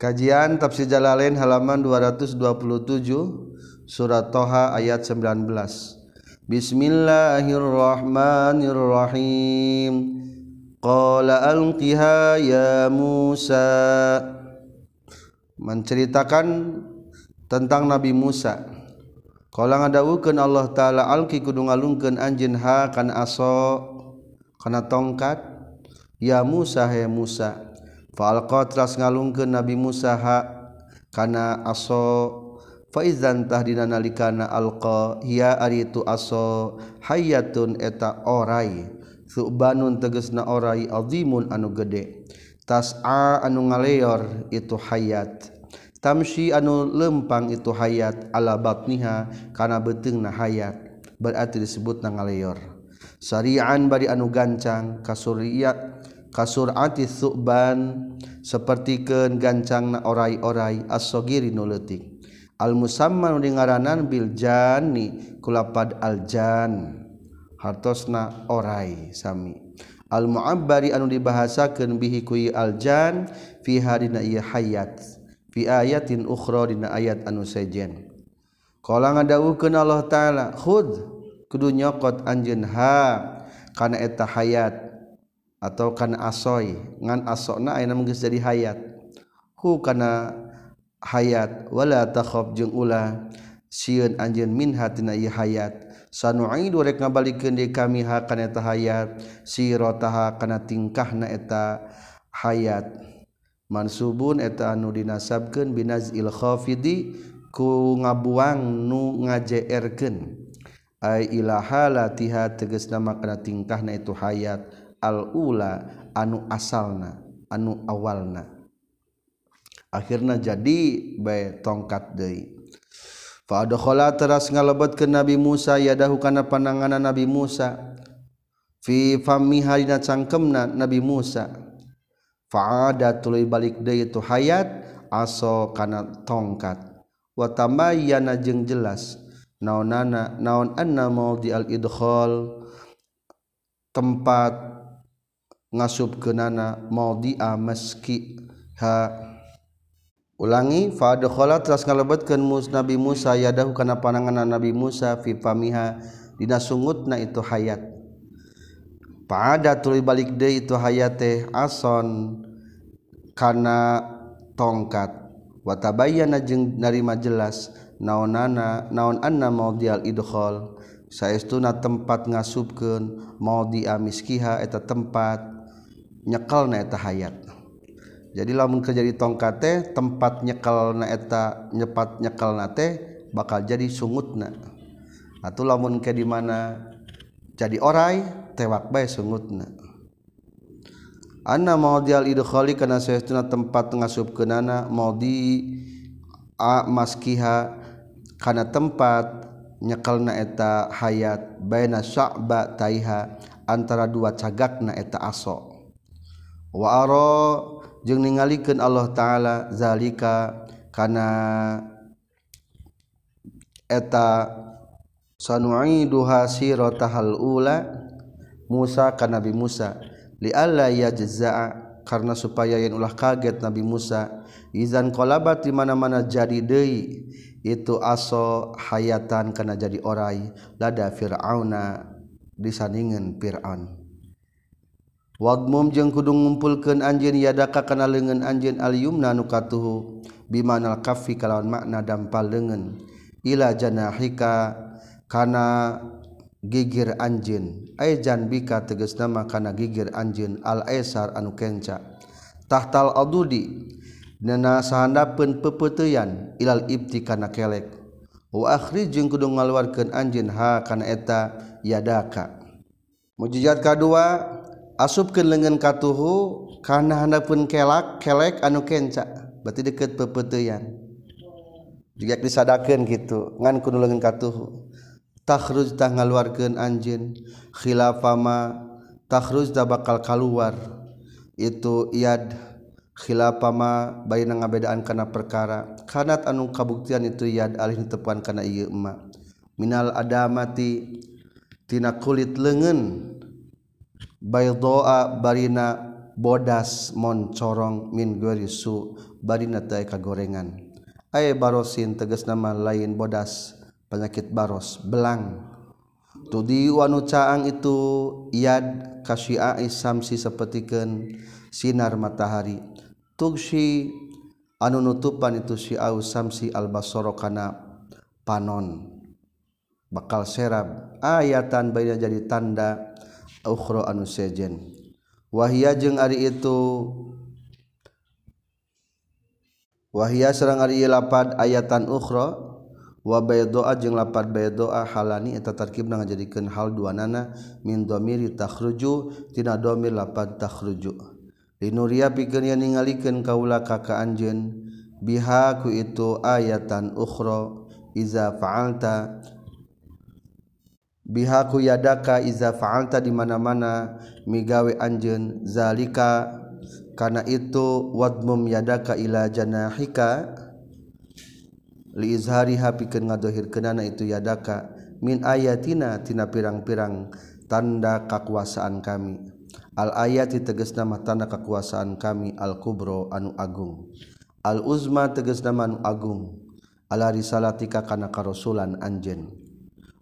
Kajian Tafsir Jalalain halaman 227 surat Toha ayat 19. Bismillahirrahmanirrahim. Qala alqiha ya Musa. Menceritakan tentang Nabi Musa. Qala ngadawukeun Allah taala alqi kudu ngalungkeun anjeun ha kana aso kana tongkat ya Musa he Musa Falqa teras ngalungkeun Nabi Musa ha kana aso fa idzan tahdina nalikana alqa hiya ari aso hayatun eta orai subanun tegesna orai azimun anu gede tas'a anu ngaleor itu hayat tamshi anu lempang itu hayat ala batniha kana beteungna hayat berarti disebut na ngaleor sarian bari anu gancang kasuriat kasur ati suban sepertiken gancang na orai-orai asogiri nuletik al musamman dengaranan biljani kulapad aljan hartosna orai sami. Al muabbari anu dibahasakeun bihi kui aljan fi hadina ieu hayat fi ayatin ukhra dina ayat anu sejen. Qala ngadawuhkeun Allah taala khud kudu nyokot anjeun ha kana eta hayat. atau kana asoi ngan asokna ayeuna mah geus jadi hayat. Hu kana hayat. Wala takhaf jeung ulah sieun anjeun min hatina ieu hayat. Sanu'idu rek ngabalikeun di kami ha kana eta hayat. Sirataha kana tingkahna eta hayat. Mansubun eta anu dinasabkeun binazil khafidi ku ngabuang nu ngajeerkeun. Ai ilaha latiha tegasna makna kana tingkahna itu hayat. al-ula anu asalna anu awalna. Akhirnya jadi baik tongkat deui. Fa adkhala teras ngalebetkeun Nabi Musa yadahu kana pananganan Nabi Musa. Fi famiha dina cangkemna Nabi Musa. Fa'ada tuluy balik deui tu hayat aso kana tongkat. Wa tamayyana jeung jelas naonana naon anna maudi al idkhal tempat ngasub kenana mau dia meski ha. Ulangi fadkhala teras ngalebetkeun mus Nabi Musa yadahu kana pananganan Nabi Musa fi famiha dina sungutna itu hayat. Pada tuli balik deui itu hayat teh ason kana tongkat. Watabayyana jeung narima jelas naonana naon anna maudhial idkhal saestuna tempat ngasubkeun maudhi amiskiha eta tempat nyekal naeta hayat. Jadi lamun kejadi tongkat teh tempat nyekal naeta nyepat nyekal nate bakal jadi sungutna atau lamun ke di mana jadi orai tewak bae sungutna anna maudial idkhali kana saestuna tempat ngasupkeunana maudi a maskiha kana tempat nyekal naeta hayat baina sya'ba taiha antara dua cagak naeta asok waaro jeung ningalikeun Allah taala zalika kana eta sanu'iduha siratahal ula Musa ka Nabi Musa. Li alla yajza'a karena supaya yang ulah kaget Nabi Musa izan kolabat di mana-mana jadi deui itu aso hayatan kana jadi orai. Lada fir'auna disandingan fir'aun. Wagmum jeung kudu ngumpulkeun anjeun yadaka kana leungeun anjeun al-yumna nu katuhu bimanal kaffi kalawan makna dampal leungeun. Ila janahika kana gigir anjeun. Ay janbika tegasna mah kana gigir anjeun al-aisar anu kenca. Tahtal adudi nana sahandapeun pepeuteyan ilal ibti kana kelek. Wa akhri jeung kudu ngaluarkeun anjeun ha kana eta yadaka. Mujizat kadua asup ke lengan katuhu karena handa pun kelak kelek anu kenca berarti deket pepeteyan juga disadakan gitu ngan kudu lengan katuhu. Takhruj tah ngaluarkeun anjeun khilafama takhruj tah bakal keluar itu iad khilafama baina ngabedaan kana perkara. Kanat anu kabuktian itu iad alih tepuan kana ieu emak. Minal adamati tina kulit lengan baydoa barina bodas moncorong min gerisu barina teh kagorengan. Aye barosin tegas nama lain bodas penyakit baros belang. Tudi wanu caang itu iad kasya samsi sapetikeun sinar matahari. Tugsi anu nutupan itu syiau samsi al-basoro kana panon. Bakal serab. Ayatan baina jadi tanda ukhra anu sejen. Wahia jeung ari itu wahia sareng ari lapad ayatan ukhra. Wa baydoa jeung lapad baydoa halani eta tarkibna ngajadikeun hal duanana. Min dhamiri takhruju tina dhamir lapad takhruju. Linuria pikeun yen ningalikeun kaula ka ka anjeun biha ku itu ayatan ukhra. Iza fa'alta bihaku yadaka iza fa'alta di mana-mana migawe anjeun zalika. Kana itu wadmum yadaka ila janahika. Li izhariha pikeun ngadohirkeunana itu yadaka. Min ayatina tina pirang-pirang tanda kekuasaan kami. Al ayati tegas nama tanda kekuasaan kami al kubro anu agung. Al uzma tegas nama anu agung. Ala risalatika kana karosulan anjen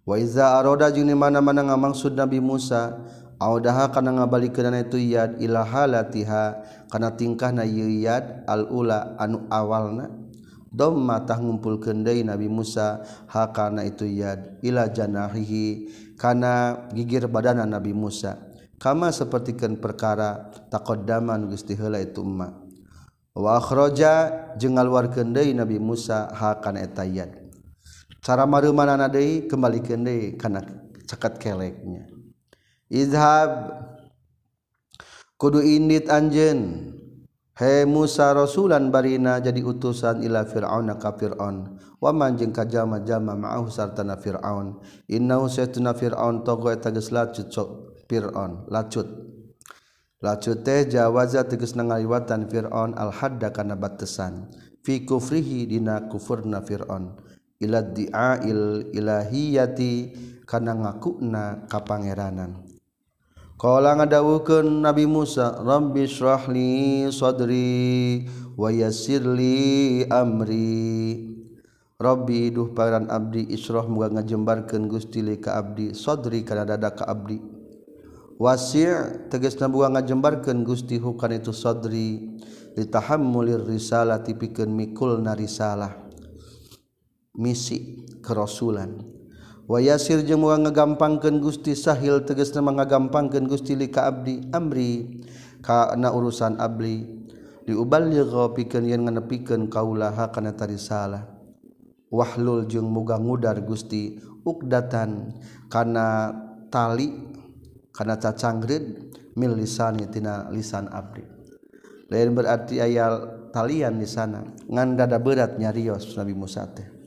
waiza aroda jeung mana-mana ngamaksud Nabi Musa audaha kana ngabalikeunana itu yad ila halatiha kana tingkahna yad al ula anu awalna domma tah ngumpulkeun deui Nabi Musa ha kana itu yad ila janahihi kana gigir badana Nabi Musa. Kama sapertikeun perkara taqaddama nu geus diheula itu emma. Wa akhraja jeung ngaluarkeun deui Nabi Musa ha kana eta yad. cara maruman anadei kembalikan deh karena cekat keleknya. Izhab kudu indit anjen he Musa rasulan barina jadi utusan ila fir'aun ka fir'aun. Wa man jeung ka jama-jama ma'ahu sarta na fir'aun. Innahu saytuna fir'aun togo eta geus lacut fir'aun. Lacut. Lacut teh jawaza tegas ngaliwatan fir'aun al hadda kana batesan fi kufrihi dina kufurna fir'aun. ila di'ail ilahiyati kana ngakuna ka pangeranan qala ngadawukeun Nabi Musa, Rabbi syrahli sadri wa yassir li amri. Rabbi duh paran abdi isroh muga ngajembarkan Gusti li ka abdi sadri kana dada ka abdi. Wasi' tegasna muga ngajembarkeun Gusti hukana itu sadri litahammulir risalah tipikeun mikulna risalah. Misi kerasulan. Wayasir jemua ngagampangkan Gusti sahil teges nama ngagampangkan Gusti lika abdi amri kana urusan abli. Diuballigha pikeun yen nganepikeun kaulaha kana tari salah. Wahlul jeung muga ngudar Gusti ukdatan kana tali kana cacangrid mil lisani tina lisan abdi. Lain berarti ayal talian di sana ngan dada berat nyarios Nabi Musa teh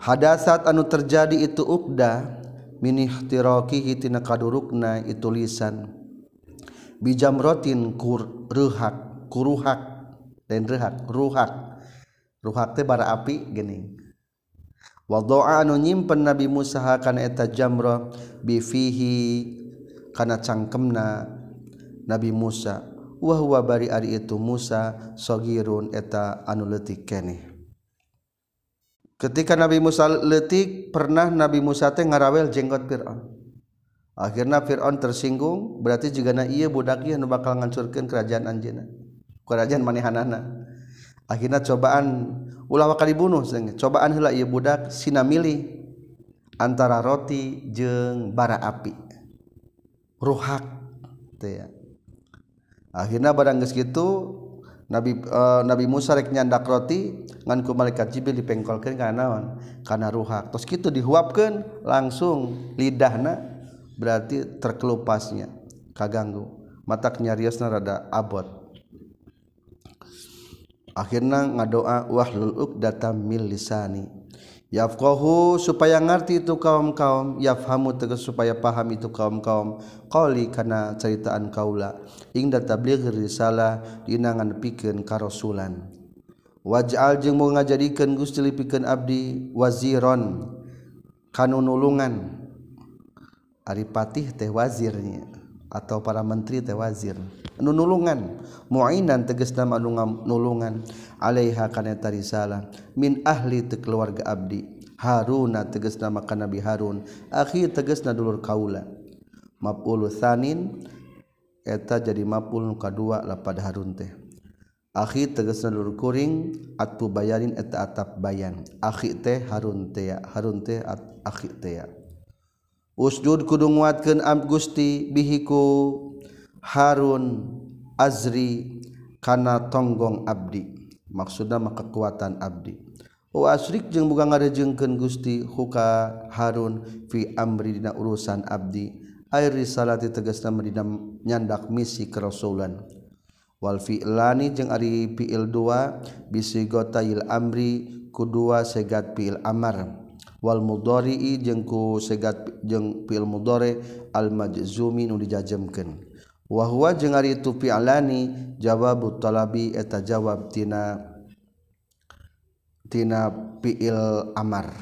hadasat anu terjadi itu ukda minihtirokihitina kadurukna itu lisan. Bijamrotin kur ruhak kuruhak dan ruhak ruhak. Ruhak teh bara api gini. Wadoa anu nyimpen Nabi Musa kana eta jamro bifihi kana cangkemna Nabi Musa. Wahwa bari ari itu Musa sogirun eta anu letik keneh ketika Nabi Musa letik pernah Nabi Musa teh ngarawel jenggot Fir'aun. Akhirnya Fir'aun tersinggung berarti juga na iya budak iya nu bakal ngancurkan kerajaan anjena kerajaan manehanana. Akhirnya cobaan ulah wakal dibunuh cobaan hela iya budak sinamili antara roti jeng bara api. Ruhak teh akhirnya barang gitu Nabi uh, Nabi Musa rek nyandak roti ngan ku malaikat Jibril dipengkolkeun kana naon? Kana ruhak. Terus kitu dihuapkeun langsung lidahna berarti terkelupasnya kaganggu. Matak nyariosna rada abot. Akhirnya ngadoa wahlul uqdatam mil lisani yafqahu supaya ngerti itu kaum-kaum yafhamu tegas supaya paham itu kaum-kaum qali kana ceritaan kaula. Ingda tabligh risalah dinangan pikeun karasulan. Waj'al jeung mau ngajadikeun Gusti lipikeun abdi waziron kanu nulungan ari patih teh wazirnya atau para menteri teh wazir. nunulungan muainan teges nama nulungan. Alaiha kana tarisalah min ahli te keluarga abdi. Haruna teges nama kana Nabi Harun. Akhi tegesna dulur kaula. Maf'ul tsanin eta jadi maf'ul nu kadua lapad Harun teh. Akhi tegesna dulur kuring atu bayarin eta atap bayan. Akhi teh Harun teh Harun teh akhi teh usjud kudu nguatkeun am Gusti bihiku. Harun Azri kana tonggong Abdi. Maksudna maka kekuatan Abdi. Oh, Wa asrik jeung buka ngarejengkeun Gusti huka Harun fi amri dina urusan Abdi. Air risalati tegasna dina nyandak misi kerasulan. Wal fi'lani jeung ari fi'il dua bisigotail amri kudua segat fi'il amar. Wal mudhari'i jeung ku segat jeung fi'il mudhari al majzumi nu dijajemkeun. wahwa jeung ari itu fi'lani jawab talabi eta jawab tina tina fi'il amar.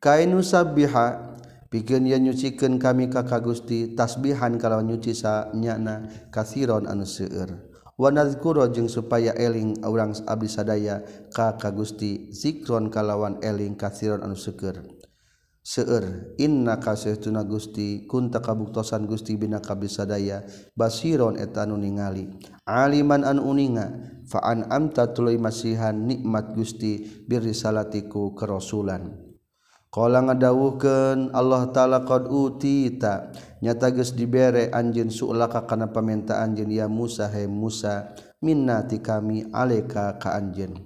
Kainu sabbiha pikeun yen nyucikeun kami ka ka Gusti tasbihan kalawan nyuci sa nyana kasiron anu seueur. Wa nadzkura jeung supaya eling urang abdi sadaya ka ka Gusti zikron kalawan eling kasiron anu seueur. seueur inna kasih tuna Gusti kunta kabuktosan Gusti bina kabisadaya basiron eta ningali. Aliman an uninga faan amta tuluy masihan nikmat Gusti birisalatiku kerasulan. Kala ngadawuhkeun Allah taala qad utita. Nyata geus dibere anjeun su'laka kana pamenta anjeun ya Musa he Musa minna ti kami aleka ka anjeun.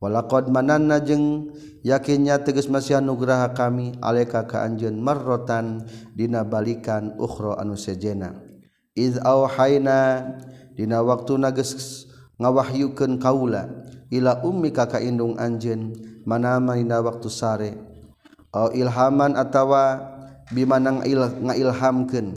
walaqad mananna jeung yakinnya tegas masih anugraha kami aleka ka anjeun marrotan dina balikan ukhra anu sejena. Iz auhayna dina waktu nages ngawahyukeun kaula ila ummi ka ka indung anjeun manama dina waktu sare. Au ilhaman atawa bimanang il, ngailhamkeun.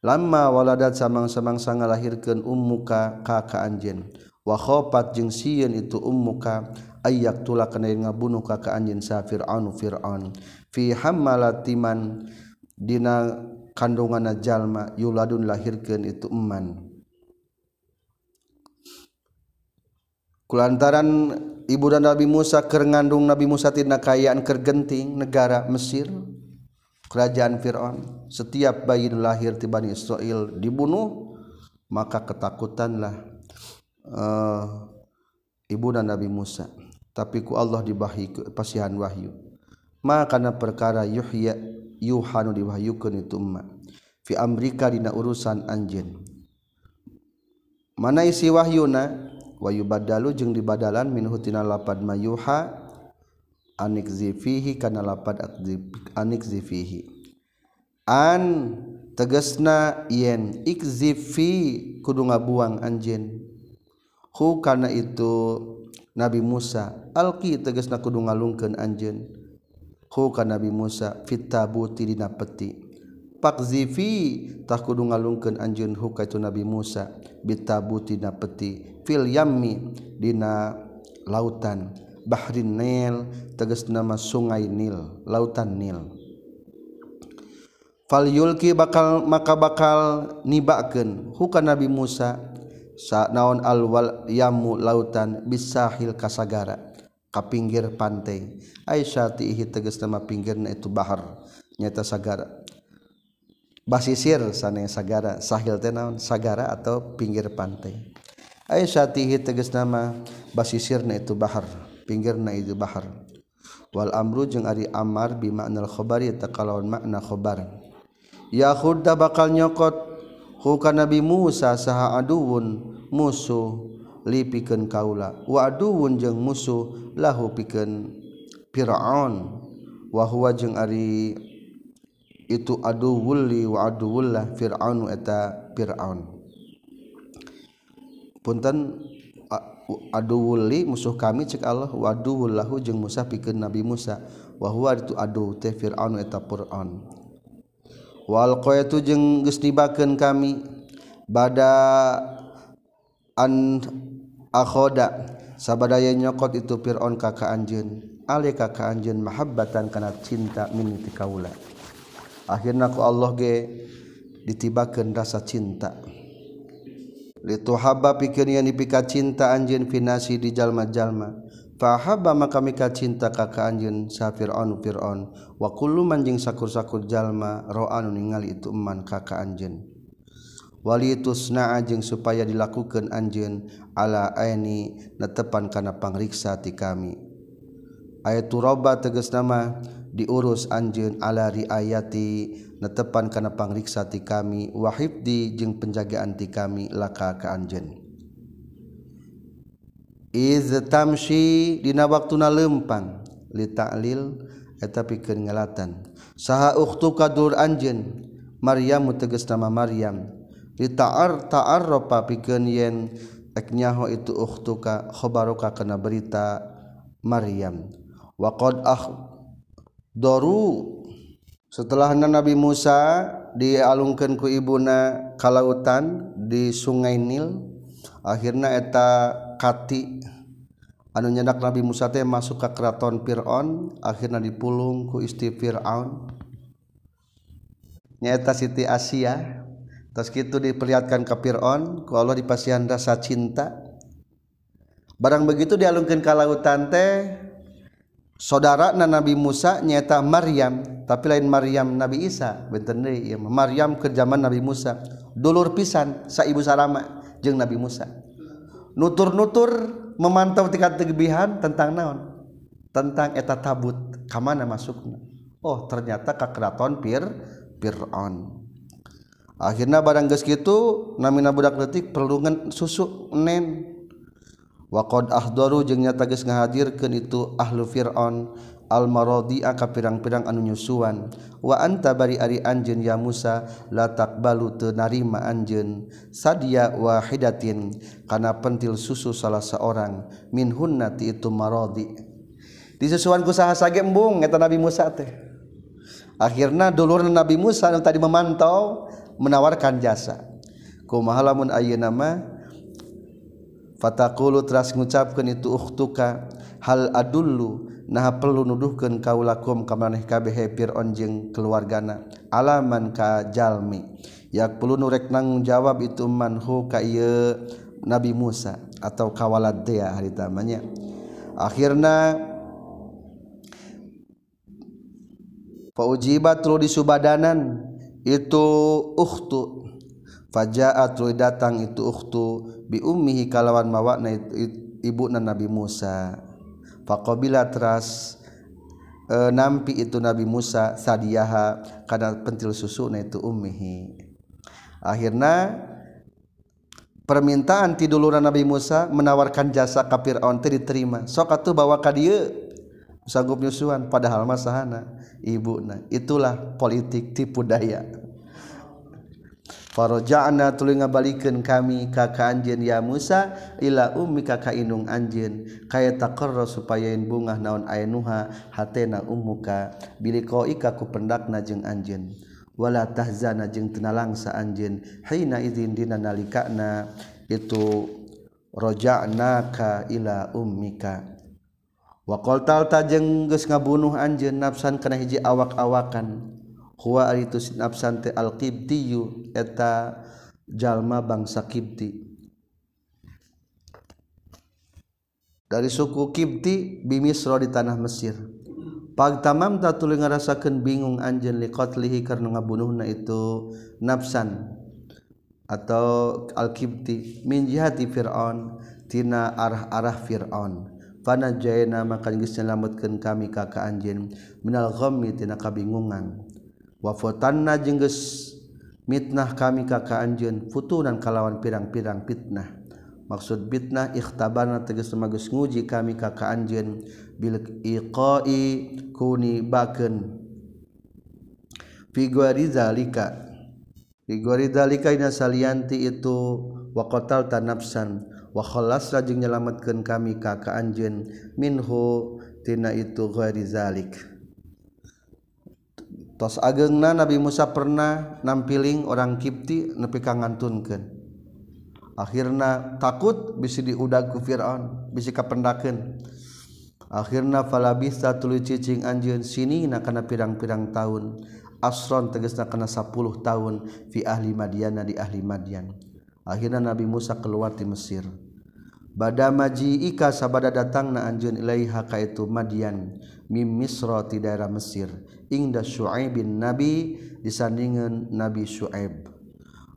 Lama waladat samang-samang sangalahirkeun ummuka ka ka anjeun. Wakhopat jeng siun itu ummuka ayayak tula kena ngabunuh kakak anjin safir anu Firon fihamtiman dina kandungan jalma yuladun lahirkan itu eman Kulantaran ibu dan Nabi Musa ker ngandung Nabi Musa tina kayaan kergenting negara Mesir kerajaan Fir'aun. Setiap bayi lahir di Bani Israel dibunuh maka ketakutanlah uh, ibu dan Nabi Musa. Tapi ku Allah dibahi pasihan wahyu. Maka kana perkara yuhya yuhanu diwahyukeun itu umma fi amrika dina urusan anjeun. Mana isi wahyuna? Wayu badalu jeung dibadalan min hutina lapad mayuha anik zifihi kana lapad anik zifihi. An tegesna yen ikzifi kudu ngabuang anjeun. Hu kana itu Nabi Musa. Alki tegesna kudu ngalungkeun anjeun. Hu Nabi Musa fit tabuti dina peti pak zifi tak kudu ngalungkeun anjeun hu ka itu Nabi Musa. Bitabuti dina peti fil yammi dina lautan. Bahrin nil tegas nama sungai nil lautan nil. Fal yulki bakal maka bakal nibakeun hukan nabi Musa sa naon alwal yamu lautan bisahil kasagara. Ka pinggir pantai Aisyatihi teges nama pinggirna itu Bahar. Nyata sagara. Basisir sana sagara. Sahil teh naon? Sagara atau pinggir pantai. Aisyatihi teges nama basisirna itu Bahar. Pinggirna itu Bahar. Wal amru jeung ari amar bi makna khabari takalawan makna khabar ya khudda bakal nyokot. huka Nabi Musa saha aduun musuh lipikan kaula. Wa aduun jeung musuh lahu pikeun Firaun. Wa huwa jeung ari itu aduwul li wa aduwullah Firaun eta Firaun. Punten aduwul li musuh kami cek Allah wa aduwul lahu jeung Musa pikeun Nabi Musa. Wa huwa itu adu teh Firaun eta Firaun. walko itu jeng gesnibaken kami bada an akhoda sabadaya nyokot itu Fir'aun kakak anjeun. Alih kakak anjeun mahabbatan kana cinta min kaula. Akhirna ku Allah ge ditibakeun rasa cinta. Litu haba pikeun yen dipika cinta anjeun finasi di jalma-jalma. fahaba maka mika cinta ka kaanjeun sa Fir'aun Fir'aun. Wa kullu man jeung sakur-sakur jalma ro'anu ningali itu man ka kaanjeun wali tusna'a jeung supaya dilakukeun anjeun ala aini netepan kana pangriksa ti kami. Ayat turaba tegas nama diurus anjeun ala riayati netepan kana pangriksa ti kami. Wahibdi jeung penjagaan ti kami laka ka anjeun. iztamshi dina waktuna lempang li ta'lil eta pikeun ngelatan. Saha ukhtu kadur anjeun. Maryam tegas nama Maryam. Li ta'ar ta'arrafa pikeun yen eknyaho itu ukhtuka khabaruka kana berita Maryam. Wa qad doru setelah Nabi Musa dialungkan ku ibuna kalautan di Sungai Nil. Akhirnya eta kati. Anu nyendak Nabi Musa teh masuk ke keraton Fir'aun akhirnya dipulung ku istri Fir'aun. Nyata Siti Asia. Terus gitu diperlihatkan ke Fir'aun ku Allah dipasihan rasa cinta. Barang begitu dialungkan ke lautan teh saudara na Nabi Musa nyata Maryam tapi lain Maryam Nabi Isa. Bener deh Maryam ke zaman Nabi Musa. Dulur pisan sa ibu Salama jeung Nabi Musa. nutur-nutur memantau tingkat kegebihan tentang naon? Tentang eta tabut kamana masukna? Oh ternyata ke keraton Fir Fir'aun akhirnya barang geus kitu namina budak detik perlungan susu nen. Waqad ahdaru jeung nyata geus ngahadirkeun itu ahlu Fir'aun almarodi angka pirang-pirang anu nyusuan. Wa anta bari ari anjeun ya Musa la taqbalu teu narima anjeun sadia wahidatin kana pentil susu salah seorang min hunnati itu marodi disusuan ku saha sage embung eta Nabi Musa teh. Akhirna dulur Nabi Musa yang tadi memantau menawarkan jasa. Kumaha lamun ayeuna mah? Fatakulu teras ngucapkan itu ukhtuka hal adullu nah perlu nuduhkeun kaulakum ka maneh kabeh Fir'aun jeung keluargana. Alaman ka jalmi. Yak perlu nurek nanggung jawab itu manhu ka Nabi Musa atau kawalad dia hari tamanya akhirna Faujibat lu disubadanan itu ukhtu. Fajaat lu datang itu ukhtu. Ummihi kalawan mawakna ibu na Nabi Musa faqabila teras e, nampi itu Nabi Musa sadiyaha kana pentil susu na itu ummihi. akhirna permintaan ti duluran Nabi Musa menawarkan jasa ka Fir'aun teu diterima. Sok atuh bawa ka dieu sanggup nyusuan padahal masahana ibuna. Itulah politik tipu daya. Faroja'na tuluy ngabalikeun kami ka ka anjeun ya Musa ila ummi ka ka indung anjeun. Kaya taqarra supaya bungah naon ainuha hatena ummuka. Biliko ika ku pendakna jeung anjeun. Wala tahzana jeung teu nalangsa anjeun. Hina idzin dina nalikana itu roja'naka ila ummika. Wa qaltal ta jeung geus ngabunuh anjeun nafsan kana hiji awak-awakan. Huwa itu nafsan teh al eta jalma bangsa kibti dari suku kibti bimisro di tanah Mesir. Pag tamam tak tuluy ngarasakeun bingung anjeun liqatlihi karena ngabunuhna itu nafsan atau al kibti min jihati fir'aun tina arah-arah fir'aun. Fana jayna maka geus nyelametkeun kami ka ka anjeun minal ghammi tina kabingungan wafotanna jengges mitnah kami kakak anjeun futunan kalawan pirang-pirang fitnah. Maksud fitnah ikhtabana tegas semagus nguji kami kakak anjeun bil iqai kuni baken fi zalika. Fi zalika ina salianti itu wa qatalta nafsan. Wa khalasna jeung nyelametkeun kami kakak anjeun minhu tina itu ghairi zalika tos agengna Nabi Musa pernah nampiling orang Kipti nepi ka ngantunkeun. Akhirna takut bisi diudag ku Fir'aun bisi kapendakeun. Akhirna falabista tuluy cicing anjeun sini na kana pirang-pirang tahun. Asron tegasna kana 10 tahun fi ahli Madian di ahli Madian. Akhirna Nabi Musa keluar di Mesir. Bada majiika sabada datang na anjeun ilaiha ka itu Madian mim Misra ti daerah Mesir. ingda Shu'aib bin Nabi disandingan Nabi Shu'aib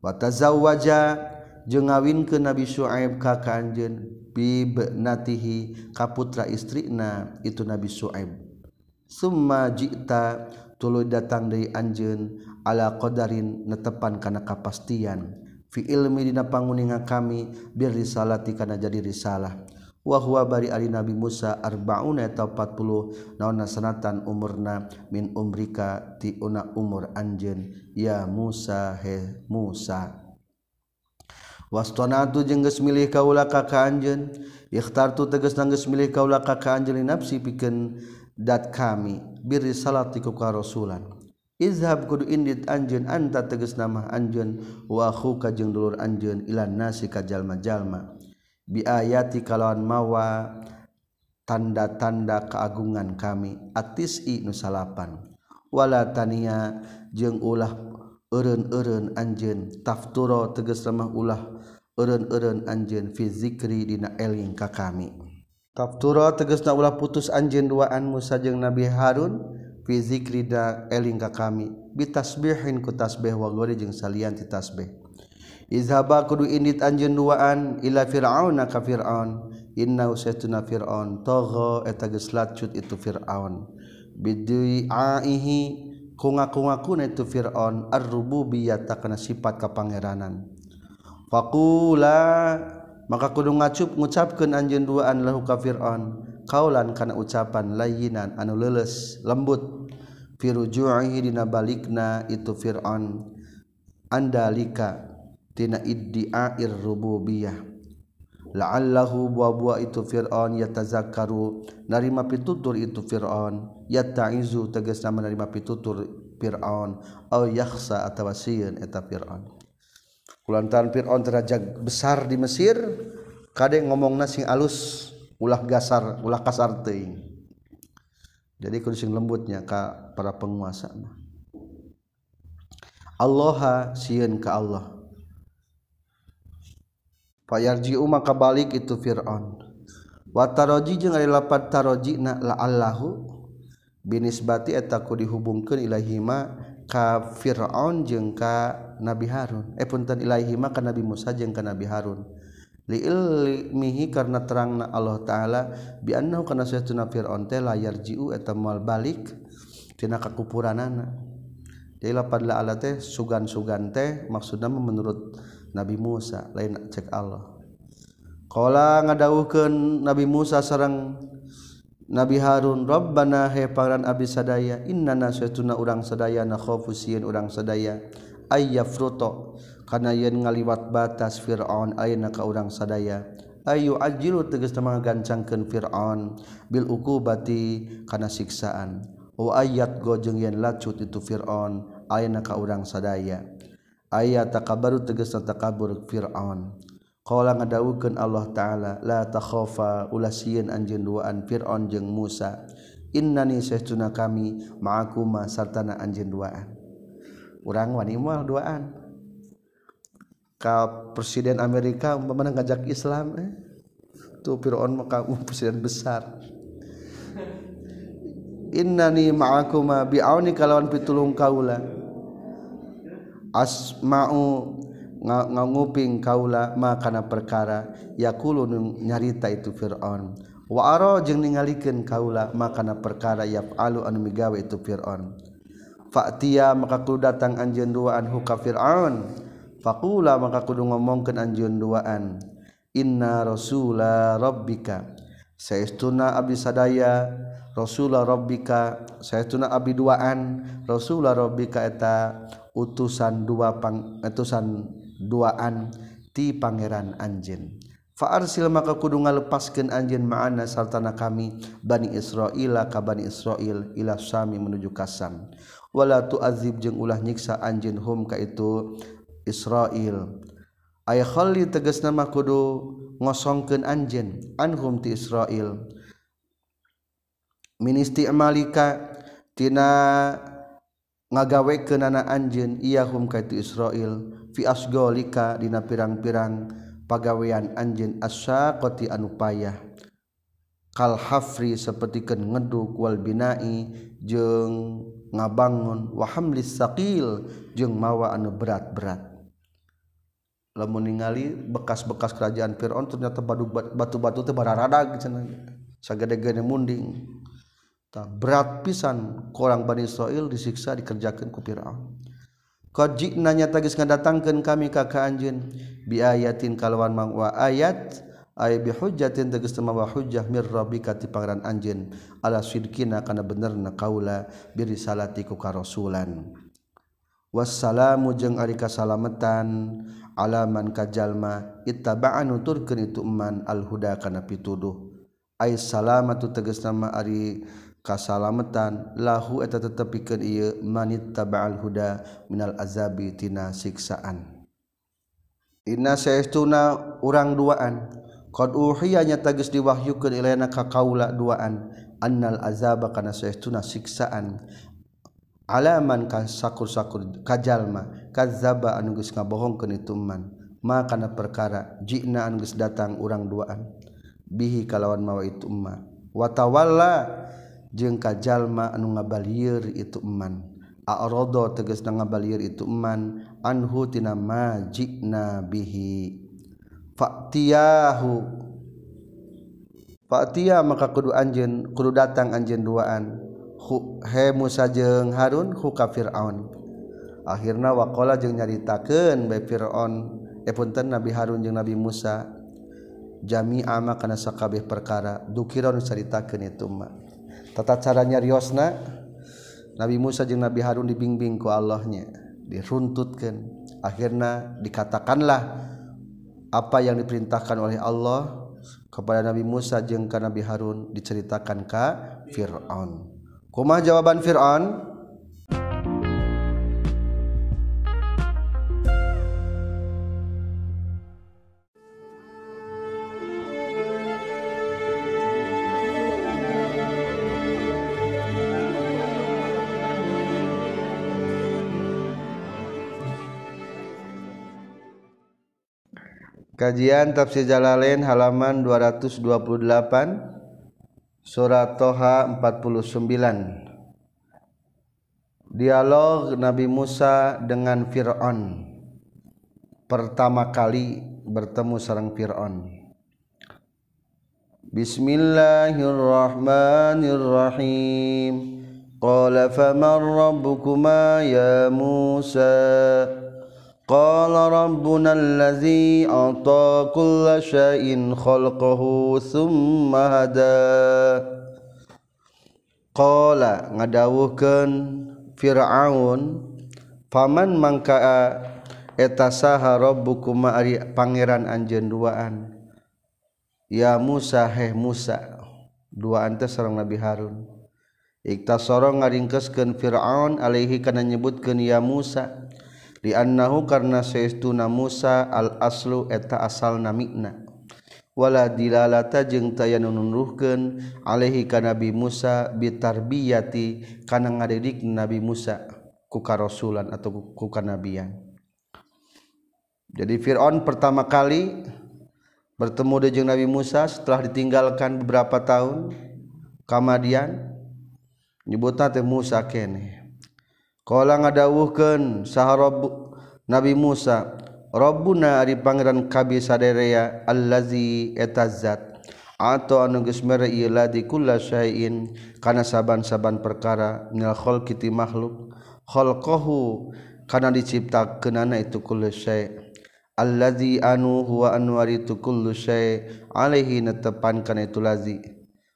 wa tazawwaja jeung ngawinkeun Nabi Shu'aib ka kanjeun bibnatihi kaputra istrina itu Nabi Syuaib. Summa jita tuluy datang dari anjeun ala qadarin netepan kana kapastian. Fi ilmi dina panguninga kami bir risalati kana jadi risalah. Wa huwa bari ali nabi Musa arbauna eta 40 naonna sanatan umurna min umrika ti una umur anjeun. Ya Musa he Musa. Wastonatu jeung geus milih kaula ka ka anjeun. Ikhtartu tegas geus milih kaula ka ka anjeun nafsi pikeun dat kami. Bir risalati ku ka rasulan. Izhab kudu indit anjeun anta tegas nama anjeun. Wa akhuka jeung dulur anjeun ilan nasi ka jalma-jalma biayati kalawan mawa tanda-tanda keagungan kami atis i nusalapan wala tania jeung ulah eureun-eureun anjeun tafturo tegas mah ulah eureun-eureun anjeun fi zikri dina eling ka kami. Tafturo tegasna ulah putus anjeun duaan Musa jeung Nabi Harun fi zikri da eling ka kami. Bitasbihin ku tasbih wa gori jeung salian ti tasbih. izhaba kudu indit anjeun duaan ila fir'auna ka fir'aun. Inna usaytuna fir'aun. Tagha eta geus lacut itu fir'aun. Bidu'ihi ku ngaku-ngakuna itu fir'aun. Ar-rububiyyah kana sifat kapangeranan. Faqula maka kudu ngacup ngucapkeun anjeun duaan lahu ka fir'aun. Kaulan kana ucapan layinan anu leuleus lembut. Fi ruju'ihi dina balikna itu fir'aun. Andalika tina iddi'air rububiyah. La'allahu buah-buah itu fir'aun yatazakkaru. Narima pitutur itu fir'aun. Yatta'izu tegasna menerima pitutur fir'aun. Au yakhsa atawa sieun eta fir'aun. Kulantaran fir'aun derajat besar di Mesir kade ngomongna sing alus ulah gasar ulah kasar teuing. Jadi kudu sing lembutnya ka para penguasa Allah sieun ka Allah fayarji'u maka balik itu Fir'aun. Wataroji jeung ari lapat taroji na la'allahu binisbati eta ku dihubungkeun ilahima ka Fir'aun jeung ka Nabi Harun. Eh punten ilaihima ka Nabi Musa jeung ka Nabi Harun. Li ilmihi karena terangna Allah taala bi annahu kana sayatuna Fir'aun teh layarji'u eta moal balik tina kakupuranana. Jadi lapan la'ala teh sugan-sugan teh maksudna menurut Nabi Musa lain cek Allah. Qala ngadawuhkeun Nabi Musa sareng Nabi Harun Rabbana he pangeran abdi sadaya innana satuna urang sadaya na khofu sieun urang sadaya ayyafruto kana yen ngaliwat batas Firaun ayeuna ka urang sadaya ayu ajilu teges temang gancangkeun Firaun bil ukubati kana siksaan. Wa ayat gojeng yen lacut itu Firaun na ka urang sadaya. Ayat takabaru teges takabur Fir'aun. Qala ngadawukeun Allah taala la takhafa ulasiyan anjeun duaan Fir'aun jeung Musa. Innani sahtuna kami ma'akuma sartana anjeun duaan. Urang wani moal duaan. Ka presiden Amerika umpama ngajak Islam eh? tuh Fir'aun maka um, presiden besar. Innani ma'akuma bi'auni kalawan pitulung kaula. asma'u nganguping kaula makana perkara yakulu nyarita itu Fir'aun. Wa ara jeung ningalikeun kaula makana perkara yaf'alu anu migawe itu Fir'aun. Fa'tiya maka kudu datang anjeun duaan huka Fir'aun. Faqula maka kudu ngomongkeun anjeun duaan. Inna rasula rabbika. Saestuna abdi sadaya. Rasulullah Robbika sayatuna Abi duaan Rasulullah Robbika eta utusan dua pang utusan duaan ti Pangeran Anjin Faarsil maka kudu ngalepaskeun anjeun ma'ana sartana kami Bani Israila ka Bani Israil ila Sami menuju Kasam wala tu'azib jeung ulah nyiksa anjeun hum ka itu Israil. Ay khalli tegasna nama kudu ngosongkeun anjeun anhum ti Israil. ministi amalika tina ngagawe ke nana anjen iyahum kaitu Israel fi asgolika dina pirang-pirang pagawean anjeun asyaqati anu payah. Kal hafri sapertikeun ngeduk wal binai jeung ngabangun wa hamlis saqil jeung mawa anu berat-berat. Lamun ningali bekas-bekas kerajaan Firaun ternyata batu-batu teh bararadag cenah sagede-gede munding. berat pisan korang Bani Israel disiksa dikerjakan ku Fir'aun. Qad nanya tagis ngadatangkeun kami ka ka anjeun bi ayatin kalawan mangwa ayat ay bi hujjatin tegas temawa hujjah mir rabbika ti pangeran anjeun ala sidkina kana benerna kaula bi risalati ku karasulan. Wassalamu jeung ari kasalametan alaman kajalma ittaba'an nuturkeun itu man al huda kana pituduh. Ay salamatu tegas nama ari kasalametan lahu eta tetepikeun ieu manit taba'al huda minal azabi tina siksaan. Inna saestuna urang duaan. Qad uhiya nya tagis diwahyukeun ilaina ka kaula duaan. Annal azaba kana saestuna siksaan. Alaman kan sakur-sakur kajalma kadzaba anu geus ngabohongkeun itu man. Ma kana perkara jina anu geus datang urang duaan. Bihi kalawan mawa itu ma. Watawalla jeung kajallma anu ngabalir itu eman arodo teges na ngabalir itu eman anhu tina majikna bihi. Faktiyahu Fatia maka kudu anjen kudu datang anjen duaan. Hu, he Musa jeung Harun hu ka Fir'aun. Akhirna waqala jeung nyaritakeun bae Fir'aun eh punten Nabi Harun jeung Nabi Musa jami'a kana sakabeh perkara. Dukiron caritakeun itu mah tata caranya Riosna Nabi Musa jeung Nabi Harun dibimbing ku Allahnya diruntutkan akhirnya dikatakanlah apa yang diperintahkan oleh Allah kepada Nabi Musa jeung ka Nabi Harun diceritakan ka Fir'aun. Kumah jawaban Fir'aun? Kajian Tafsir Jalalain halaman 228 Surat Toha 49 Dialog Nabi Musa dengan Fir'aun. Pertama kali bertemu sarang Fir'aun. Bismillahirrahmanirrahim. Qala faman rabbukuma ya Musa قال ربنا الذي أعطى كل شيء خلقه ثم هدى. قال ngadawuhkeun Firaun paman mangkaa eta saha rabbukum ari pangeran anjeun duaan? Ya Musa heh Musa. Duaan teh sareng Nabi Harun. Iktasara ngaringkeskeun Firaun alaihi kana nyebutkeun ya Musa. liannahu karena seestuna Musa al-aslu eta asal namikna wala dilalata jeung taya nunuruhkeun alaihi ka Nabi Musa bitarbiyati kana ngadidik Nabi Musa ku karasulan atau ku kanabian. Jadi Fir'aun pertama kali bertemu dengan Nabi Musa setelah ditinggalkan beberapa tahun kamadian nyebutna teh Musa kene. Kala ngadawuhkeun saharob Nabi Musa, Rabbuna ari pangeran kabi saderea allazi etazat atau anu geus mere ieu ladi kullasyai'in kana saban-saban perkara minal khalqi ti makhluk. Khalqahu kana diciptakeunana itu kullasyai' allazi anu huwa anu tu kullu syai' alaihi natepan kana itu lazi.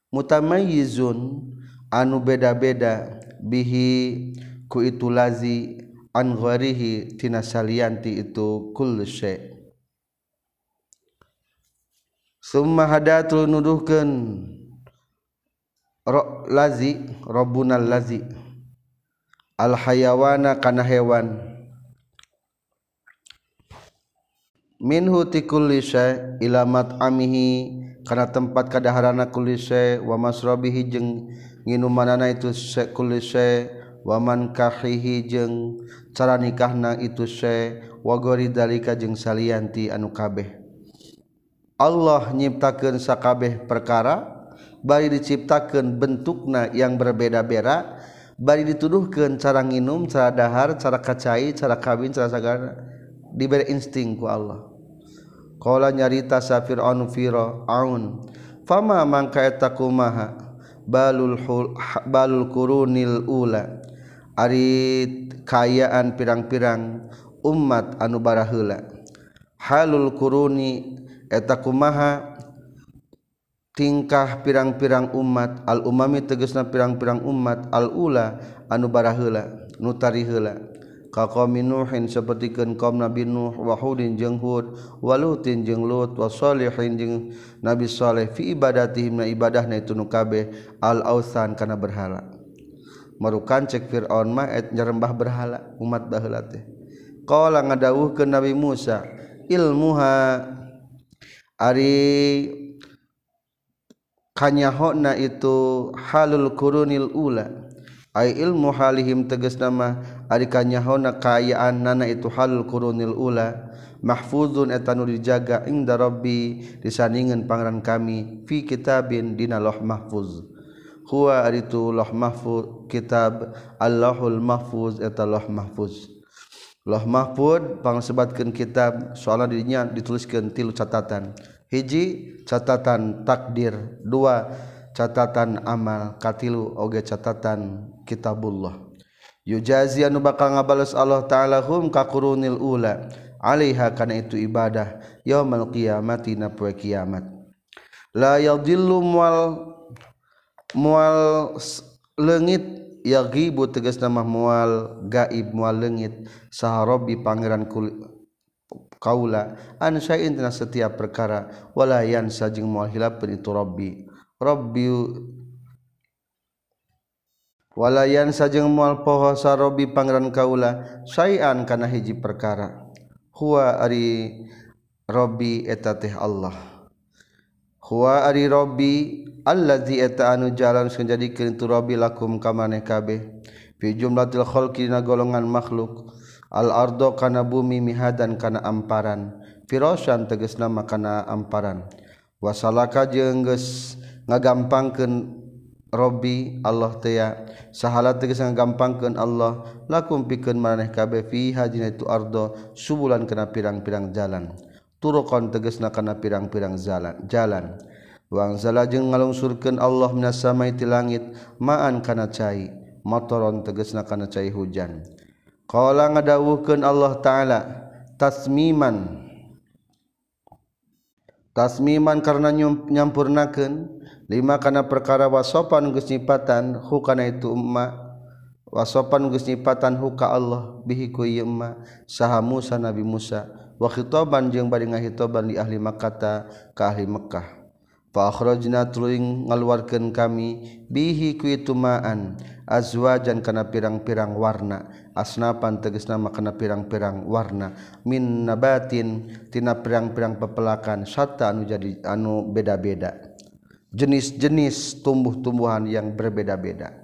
Mutamayyizun anu beda-beda bihi ku itu lazi an gharihi tina salianti itu kullu syai' summa hadatul nuduhkeun ro lazi rabbunal lazi. Al hayawana kana hewan. Minhu tikulli syai ilamat amihi kana tempat kadaharana kulli syai wa masrabihi jeung nginumanana itu kulli syai. waman kahihi jeung cara nikahna itu se wagori dalika jeung salianti anu kabeh. Allah nyiptakan sakabeh perkara bari diciptakan bentukna yang berbeda-beda bari dituduhkan cara nginum cara dahar cara kacai cara kawin cara sagana diberi insting ku Allah. Qala nyarita safir Fir'aun Fira Aun Fama mangka eta kumaha balul hul, balul kurunil ula. Ari kayaan pirang-pirang umat anu baraheula. Halul kuruni eta kumaha? Tingkah pirang-pirang umat al-umami tegesna pirang-pirang umat al-ula anu anubarahla nutarihla kaqaumi nuhin sapertikeun kaum nabi nuh wa hudin jeung hud walutin jeung lut wa salihin jeung nabi saleh fi ibadatihim na ibadahna itu nu kabeh al-ausan kana berhala. merukan cek Fir'aun mah nyerembah berhala umat baheula teh. Qala ngadawuhkeun Nabi Musa ilmuha ari kanyahona itu halul kurunil ula. Ay ilmu halihim tegas nama ari kanyahona kayaan nana itu halul kurunil ula. Mahfuzun etanu dijaga inda rabbi disandingan pangeran kami fi kitabin dina loh mahfuz. Huwa ari itu loh mahfuz kitab Allahul mahfuz eta loh mahfuz. Loh mahfud pangsebatkeun kitab soalna dirinya dituliskeun tilu catatan. Hiji catatan takdir. Dua catatan amal. Katilu oge catatan kitabullah. Yujazi anu bakal ngabales Allah taala hum ka qurunil ula. Alaiha kana itu ibadah yaumul qiyamati na poe kiamat. La yadillu mual mual legit yagibu tegas nama mual gaib mual legit saharobi pangeran kul kaula an syai'in tina setiap perkara wala yansa jeung moal hilapkeun itu rabbi. Rabbi wala yansa jeung moal poho sarobi pangeran kaula syai'an kana hiji perkara. Huwa ari rabbi eta teh Allah. Huwa ari Robbi allazi eta anu jalan menjadikan tu Robbi lakum kamane kabeh. Fi jumlatil khalqi na golongan makhluk. Al ardo kana bumi mihadan kana amparan. Firasyan tegasna makna amparan. Wasalaka jeung geus ngagampangkeun Robbi Allah teya sahala tegas ngagampangkeun Allah lakum pikeun maneh kabeh fi hajina itu ardo subulan kana pirang-pirang jalan. turukon tegesna kana pirang-pirang jalan. Jalan wangzala jeung ngalungsurkeun Allah minas samai ti langit ma'an kana cai motoron tegesna kana cai hujan. Qala ngadawuhkeun Allah taala tasmiman. Tasmiman karena nyampurnakeun lima kana perkara wasopan geus nyipatan hukana itu umma wasopan geus nyipatan huka Allah bihi ku ieu emma saha Musa Nabi Musa. wakhiban jeung bari ngahitoban di ahli Makkata ka ahli Mekkah. Akhrajna tuling ngaluarkeun kami bihi kuitumaan azwajan kana pirang-pirang warna asnapan tegasna kana pirang-pirang warna min nabatin tina pirang-pirang pepelakan sata anu jadi anu beda-beda. Jenis-jenis tumbuh-tumbuhan yang berbeda-beda.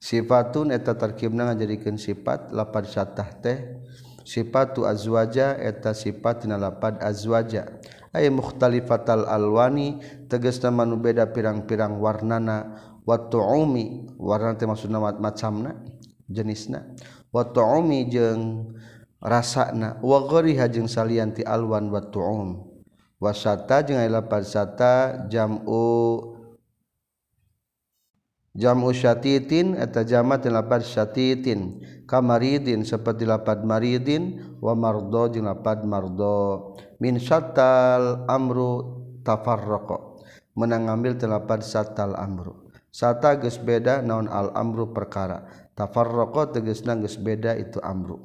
Sifatun eta tarkibna ngajadikeun sifat lapar satah teh sifatu azwaja eta sifat lapad azwaja. Ay mukhtalifatal alwani tegas nama nu beda pirang-pirang warnana. Wa tu'umi warna teh maksudna macamna jenisna. Wa tu'umi jeung rasana wa ghariha jeung salianti alwan wa tu'um. Wasata jeung ay lapad sata jam'u jamu syatitin eta jamat lapad syatitin. Kamaridin seperti lapad maridin wa mardo jeung lapad mardo. Min syatal amru tafarraqa menang ngambil telapad satal amru. Sata geus beda naon al amru perkara. Tafarraqa tegasna geus beda itu amru.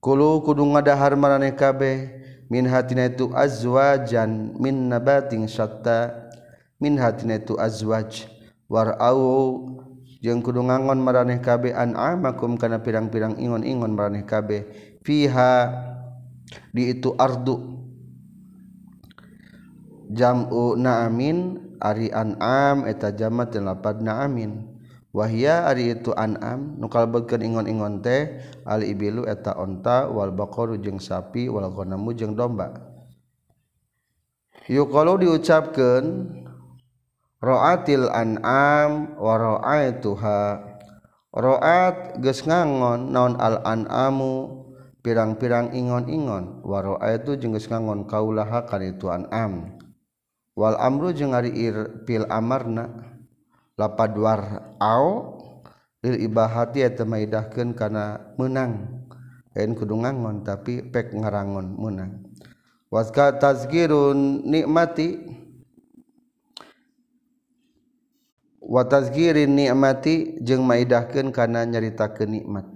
Kulu kudu ngadahar maraneh kabeh. Min hatina itu azwajan min nabatin syatta min hatina itu azwaj. warau jeung kudu ngangon maraneh kabeh an'amakum kana pirang-pirang ingon-ingon maraneh kabeh. Fiha di itu ardu. Jam'u na'amin ari an'am eta jamat dan lapad na'amin. Wahia ari itu an'am nu kalebetkeun ingon-ingon teh al ibilu eta onta wal baqaru jeung sapi wal ghanamu jeung domba. Yuqalu diucapkeun Roatil an'am wa ra'aituha. Roat geus ngangon naon al an'amu? Pirang-pirang ingon-ingon. Wa ra'aitu jeung geus ngangon kaulaha kana itu an'am. Wal amru jeung ari fil amarna. Lapad war au lil ibahati eta maidahkeun kana meunang. Lain kudu ngangon tapi pek ngarangon meunang. Waska tazkirun nikmati. watazgirin nikmati jeung maidahkeun kana nyaritakeun nikmat.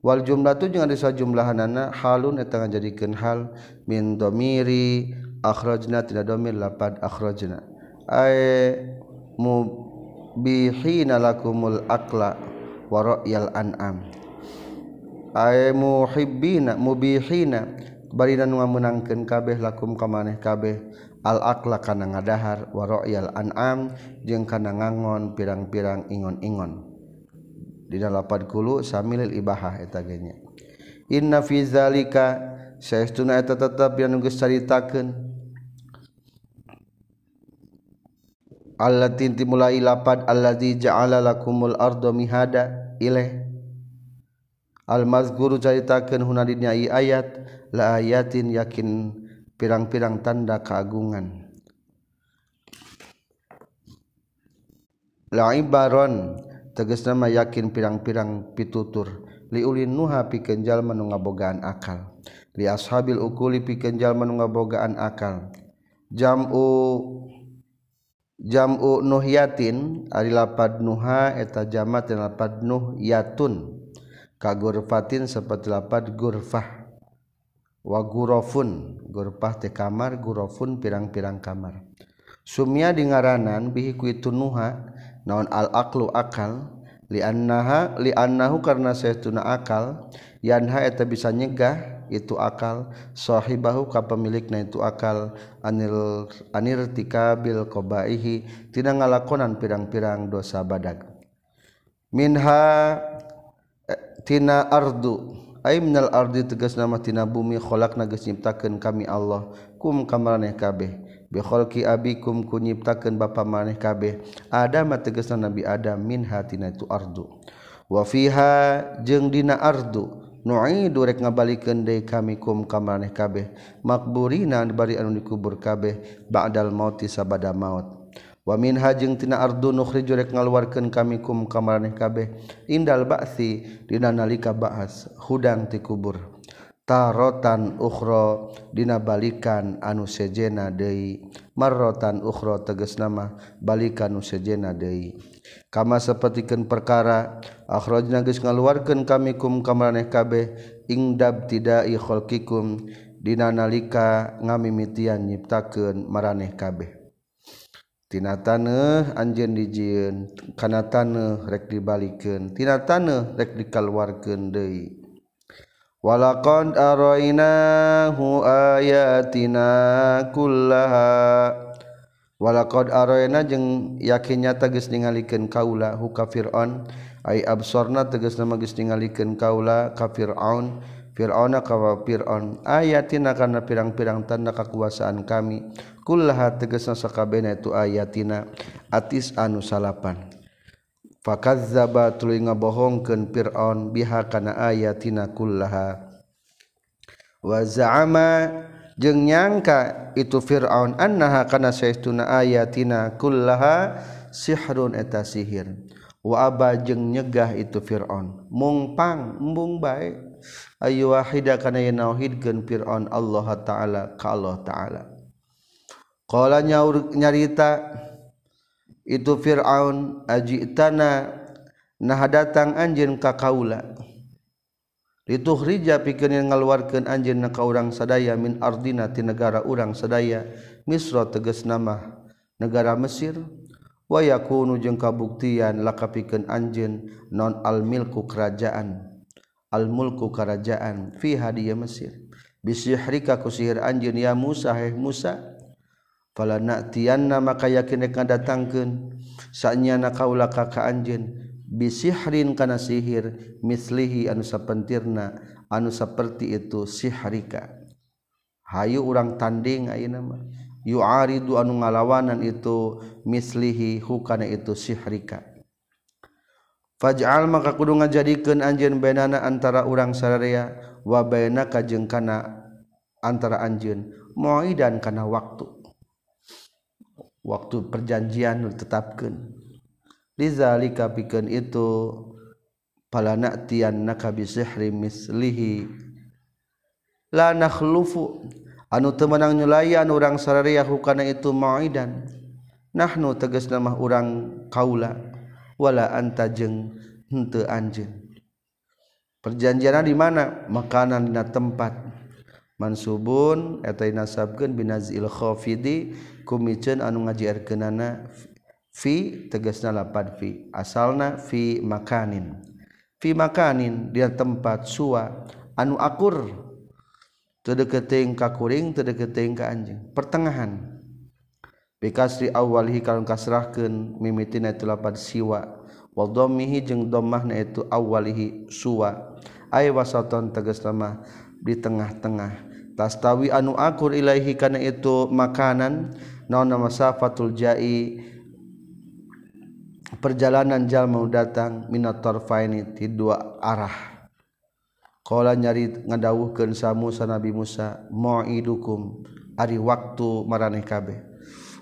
Wal jumlatu jeung ada jumlahanna halun eta ngajadikeun hal min domiri akhrajna tina domir lapad akhrajna. Ay mubihina lakumul akla wa ra'yal an'am. Ay muhibbina mubihina bari nu ngameunangkeun kabeh lakum ka maneh kabeh. Al akla kana ngadahar wa yal an'am jeung kana ngangon pirang-pirang ingon-ingon. Dina lapad kulu samilil ibahah eta genya. Inna fi zalika saestuna eta tetep yang geus caritakeun. Allah tinti mulai lapad alladzi ja'ala lakumul ardo mihada ilaih Al-mazguru caritakeun huna ayat la ayatin yakin pirang-pirang tanda keagungan laibaron tegas nama yakin pirang-pirang pitutur. Liulin nuha pikenjal menunga bogaan akal. Li ashabil ukuli pikenjal menunga bogaan akal. Jamu jamu nuhyatin ari lapad nuha eta jamat dan lapad nuhyatun kagurfatin seperti lapad gurfah. Wa gurafun gurfah te kamar gurafun pirang-pirang kamar. Sumya di ngaranan bihi ku itu nuha naon al aqlu akal li annaha li annahu karna saytuna akal yanha eta bisa nyegah itu akal sahibahu ka pemilikna itu akal anil anir tikabil qobaihi tina ngalakonan pirang-pirang dosa badag. Minha eh, tina ardu Aimnal ardi tegas nama tina bumi kholak nages nyiptakeun kami Allah. Kum kamaraneh kabeh. Bi kholqi abikum ku nyiptakeun bapa maneh kabeh. Adam tegasna Nabi Adam min hatina itu ardu. Wa fiha jeung dina ardu. Nu'idu rek ngabalikeun deui kami kum kamaraneh kabeh. Makburina bari anu dikubur kabeh. Ba'dal mauti sabada maut. wamin hajeng tina ardu nukhri jurek ngaluarkan kami kum kamareh kabeh. Indal ba'si dina nalika ba'as hudang ti kubur. Tarotan ukhra dina balikan anu sejena deui. Marrotan ukhra tegas nama balikan anu sejena deui. Kama sapertikeun perkara akhrajna geus ngaluarkeun kami kum kamareh kabeh. Ingdab tidai khalqikum dina nalika ngamimitian nyiptakeun maraneh kabeh. tina taneuh anjeun dijieun kana taneuh rek dibalikeun tina taneuh rek dikaluarkeun deui. Walaqad arainahu ayatina kullaha. Walaqad araina jeung yakinnya tegas ningalikeun kaula hu ka fir'aun. Ai absorna tegas nama geus ningalikeun kaula ka fir'aun. Fir'auna kawa Fir'aun ayatina karena pirang-pirang tanda kekuasaan kami kullaha tegasna sakabehna itu ayatina atis anu salapan. Fakadzdzaba tuluy ngabohongkeun Fir'aun biha kana ayatina kullaha. Wa za'ama jeung nyangka itu Fir'aun annaha kana saestuna ayatina kullaha sihrun eta sihir. Wa aba jeung nyegah itu Fir'aun mungpang embung bae. ayu wahida kana yen nauhidkeun Firaun Allah taala ka Allah taala. Qala nyarita itu Firaun ajitana nah datang anjeun ka kaula. Dituhrija pikeun ngaluarkeun anjeun na ka urang sadaya min ardina ti negara urang sadaya Misra tegas nama negara Mesir. Wa yakunu jeung kabuktian lakapikeun anjeun non almilku kerajaan. almulku kerajaan fi hadiah Mesir. Bisihrika ku sihir anjeun ya Musa heh Musa fala na'tiyanna maka yakin akan datangkeun sanyana kaula ka ka anjeun bisihrin kana sihir mislihi anu sapentirna anu saperti itu sihrika. Hayu urang tanding ayeuna mah. Yu'aridu anu ngalawanan itu mislihi hukana itu sihrika. Faj'al maka kudu ngajadikeun anjeun bainana antara urang sararea wa bainaka jeung kana antara anjeun mauidan kana waktu. Waktu perjanjian ditetapkeun. tetapkeun. Lizalika pikeun itu pala na'tiyannaka bi sihrin mislihi la nakhlufu anu temenang nyulayan urang sararea hukana itu mauidan nahnu tegas nama urang kaula wala anta jeung henteu anjeun. Perjanjianna di mana? Makanan dina tempat. Mansubun eta nasabkeun binazil khafidi kumiceun anu ngajierkeunana fi tegasna lapad fi. Asalna fi makanin. Fi makanin dia tempat sua anu akur. Teu ka kuring teu ka anjing pertengahan. bikasri awalhi kalung kasrahkeun mimitina itu lapan siwa. Wal dhammihi jeung dhammahna itu awalihi suwa. Ay wasaton tegas mah di tengah-tengah. Tastawi anu akur ilaihi kana itu makanan naon masafatul jai. Perjalanan jal mau datang minat tarfaini ti dua arah. Qala nyari ngadawuhkeun sa Musa Nabi Musa ma'idukum ari waktu maraneh kabeh.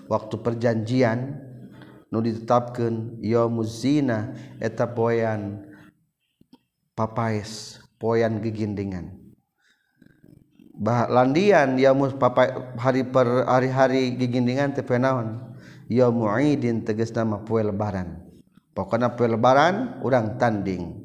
waktu perjanjian nu ditetapkan yo muzina eta poyan papais poyan gegindingan. Landian yamus papai hari per hari-hari gegindingan teh penaon yaum muidin tegas nama poe lebaran. Pokona poe lebaran urang tanding.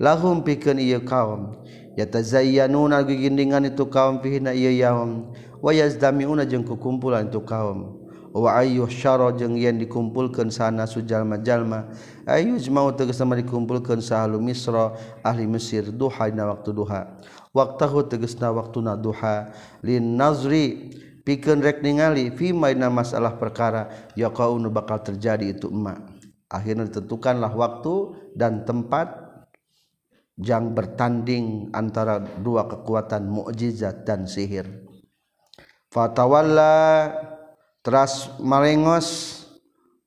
Lahum pikeun ieu kaum. Yatazayyanuna gegindingan itu kaum fihna ieu yaum. Wa yazdamiuna jeung kukumpulan itu kaum. Wa ayyuh syara jeung yen dikumpulkeun sana sujalma-jalma. Ayyujmau tegas nama dikumpulkeun sahalu misra ahli mesir duha dina waktu duha. Waktahu tegasna waktuna duha. Lin nazri pikeun rek ningali fi maina masalah perkara yaqaunu bakal terjadi itu emak. Akhirnya ditentukanlah waktu dan tempat yang bertanding antara dua kekuatan mukjizat dan sihir fatawalla teras malengos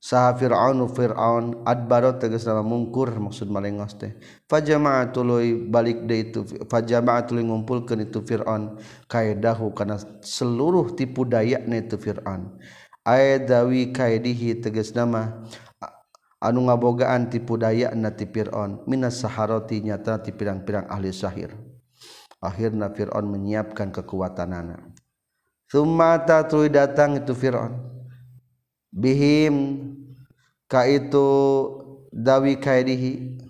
saha Fir'aun Fir'aun adbaro tegas nama mungkur maksud malengos teh. Fajama'a tuluy balik de itu fajama'a tuluy ngumpulkeun itu Fir'aun. Kaidahu kana seluruh tipu dayana itu Fir'aun. Aidawi kaidihi tegas nama anu ngabogaan tipu dayana ti Fir'aun. Minas saharati nyata ti pirang-pirang ahli sahir. Akhirna Fir'aun menyiapkan kekuatan anak Thumma tuluy datang itu fir'aun. Bihim ka itu dawi kairihi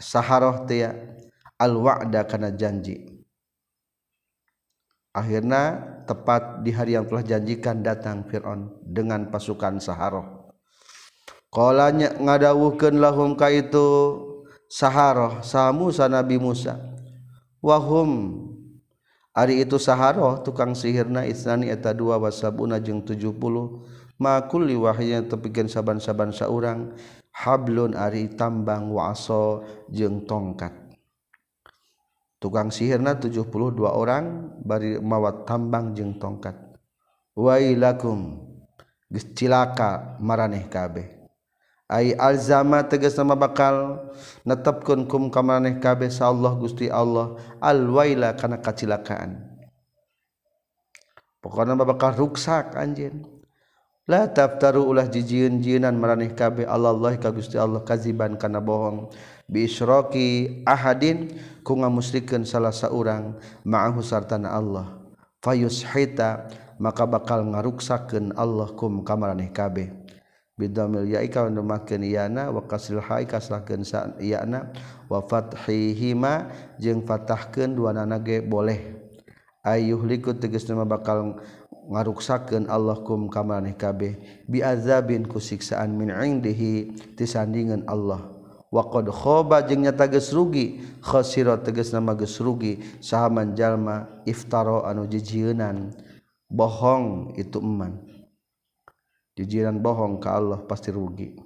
saharoh tia al wa'da kana janji. Akhirnya tepat di hari yang telah janjikan datang Fir'aun dengan pasukan saharoh. Qalanya ngadawuhkeun lahum ka itu saharoh sa Musa Nabi Musa. Wahum Ari itu Saharoh tukang sihirna isnani eta dua wasabuna jeung 70 makul liwahya tepikeun saban-saban saurang hablun ari tambang waso jeung tongkat. Tukang sihirna 72 orang bari mawat tambang jeung tongkat. Wailakum geus cilaka maraneh kabeh. ay alzama tegas nama bakal netepkeun kum ka maneh kabeh sa Allah Gusti Allah. Alwaila kana kacilakaan. Pokona bakal ruksak anjeun. La taftaru ulah jijieun jieunan maraneh kabeh Allah Allah ka Gusti Allah kaziban kana bohong. Bi isyraki ahadin ku ngamusrikeun salah saurang ma'ahu sartana Allah. Fayushita maka bakal ngaruksakeun Allah kum ka maraneh kabeh. bidamil ya ika numakeun iana wa kasril hai kasrahkeun sa iana wa fathihima jeung fatahkeun duanana ge boleh. Ayuh likut tegasna bakal ngaruksakeun Allah kum kamaneh kabeh. Bi azabin ku siksaan min indihi tisandingan Allah. Wa qad khaba jeung nyata geus rugi khasira tegasna mah geus rugi saha manjalma iftara anu jijieunan. Bohong itu eman. jijiran bohong ka Allah pasti rugi.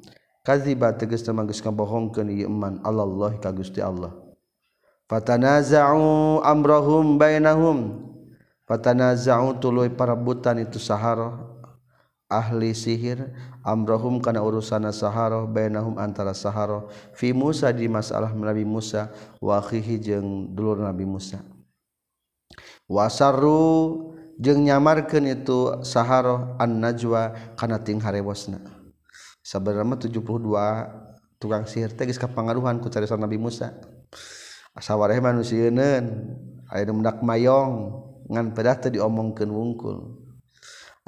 Kaziba tegas temanggeus ngabohongkeun ieu iman Allah ka Gusti Allah. Fatanaza'u amrahum bainahum. Fatanaza'u tuluy parabutan itu sahara. Ahli sihir amrahum kana urusana saharoh bainahum antara saharoh fi Musa di masalah Nabi Musa wa akhihi jeung dulur Nabi Musa. Wasarru jeung nyamarkeun itu saharoh an najwa kana ting harewasna sabarama 72 tukang sihir teh geus kapangaruhan ku cariosan Nabi Musa. Asawareh manusieuneun aya nu mendak mayong ngan pedah teh diomongkeun wungkul.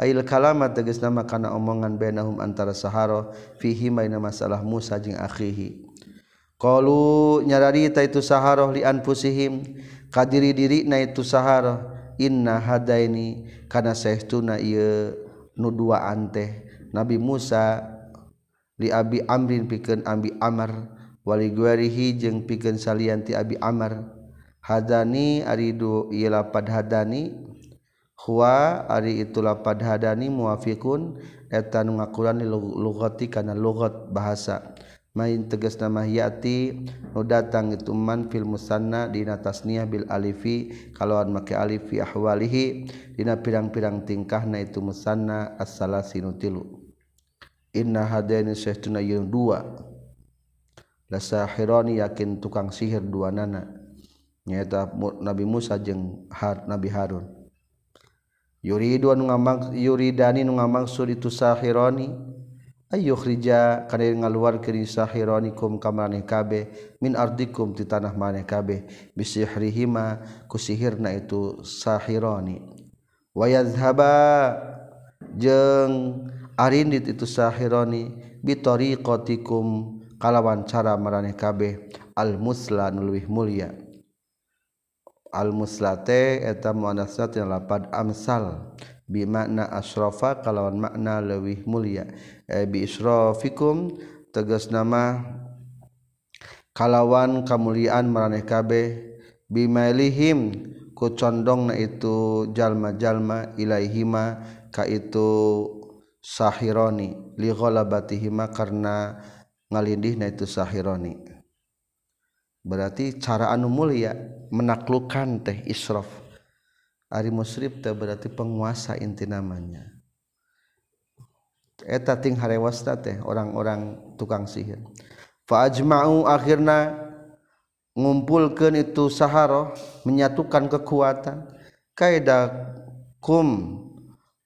Ail kalama tegas nama kana omongan bainahum antara saharoh fihi maina masalah Musa jeung akhihi. Qalu nyararita itu saharoh li anfusihim kadiri diri na itu saharoh inna hadaini kana saestuna ieu nu duaan teh. Nabi Musa li Abi Amrin pikeun Abi Amar wali guarihi jeung pikeun salian ti Abi Amar. Hadani aridu ieu lapad hadani huwa ari itu lapad hadani muafiqun eta nu ngakuran lugati kana lugat bahasa. main tegas nama yati nu datang itu man fil musanna dina tasniyah bil alifi kalauan make alifi ahwalihi dina pirang-pirang tingkahna itu musanna as-salasinu tilu. Inna hadaini syaituna yeun dua. Lasahirani yakin tukang sihir dua nana nyaeta Nabi Musa jeung Har, Nabi Harun. Yuridu anu ngamang yuridani nu ngamaksud itu sahirani Ayyukhrija kana ngaluar kiri sahironikum kamaneh kabeh min ardikum ti tanah maneh kabeh bisihrihima ku sihirna itu sahironi. Wa yadhhaba jeung arindit itu sahironi bitariqatikum kalawan cara maraneh kabeh al musla nulwih mulia. Al muslate eta muannasna yang lapad amsal. Bi makna asrafa kalawan makna lewih mulia. E bi israfikum tegas nama kalawan kemuliaan meraneh kabeh. Bimailihim ku condongna itu jalma-jalma ilaihima ka itu Shahironi lihola batihima karena ngalindih na itu sahhironi berarti cara anu mulia menaklukkan teh Iraff Ari musrib teh berarti penguasa inti namanya. Eta ting harewasta teh orang-orang tukang sihir. Fajma'u akhirnya ngumpulkan itu sahara menyatukan kekuatan. Kaidah kum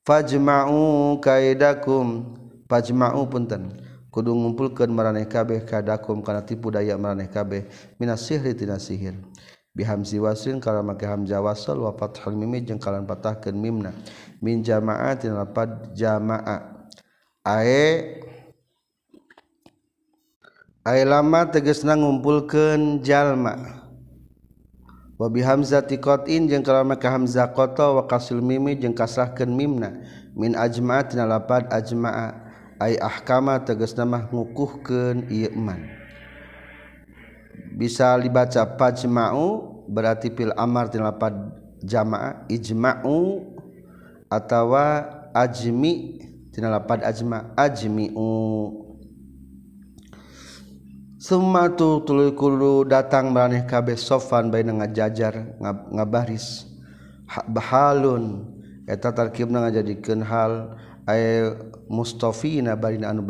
Fajma'u kaidakum. Fajma'u punten. Kudu ngumpulkeun maraneh kabeh kadakum kana tipu daya maraneh kabeh. Minas sihri tina sihir bihamzi wasin kalau make hamzah wasal wa fathul mim jeung kalan patahkeun mimna. Min jama'atin lapad jama'a. Ae ae lama tegasna ngumpulkeun jalma. Wa bi hamzati qatin jeung kalau make hamzah qata wa kasil mimi jeung kasrahkeun mimna. Min ajma'atin lapad ajma'a. Ay ahkama tegasna mah ngukuhkeun ieu iman bisa dibaca pajma'u berarti fil amar tina lapad jama'a ijma'u atawa ajmi tina lapad ajma' ajmi'u. Sumatu tuluy kudu datang maneh kabeh sofan baina ngajajar ngabaris. Bahalun eta tarkibna ngajadikeun hal ay mustafina barina anu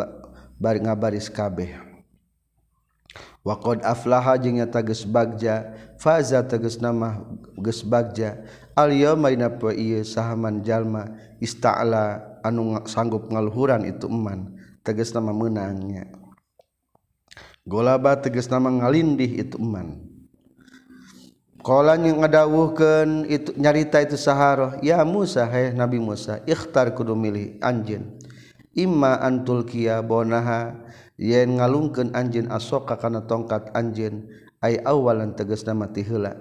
bari ngabaris kabeh waqad aflaha jeung nyata geus bagja faza tegas nama geus bagja. Al yauma dina poe ieu sahaman jalma ista'la anu sanggup ngaluhuran itu eman tegas nama menangnya golaba tegas nama ngalindih itu eman. Kala yang ngadawuhkeun itu nyarita itu saharoh ya Musa hai Nabi Musa ikhtar kudu milih anjeun. Imma antul kia bonaha yen ngalungkeun anjeun asoka kana tongkat anjeun ay awalan tegasna mati heula.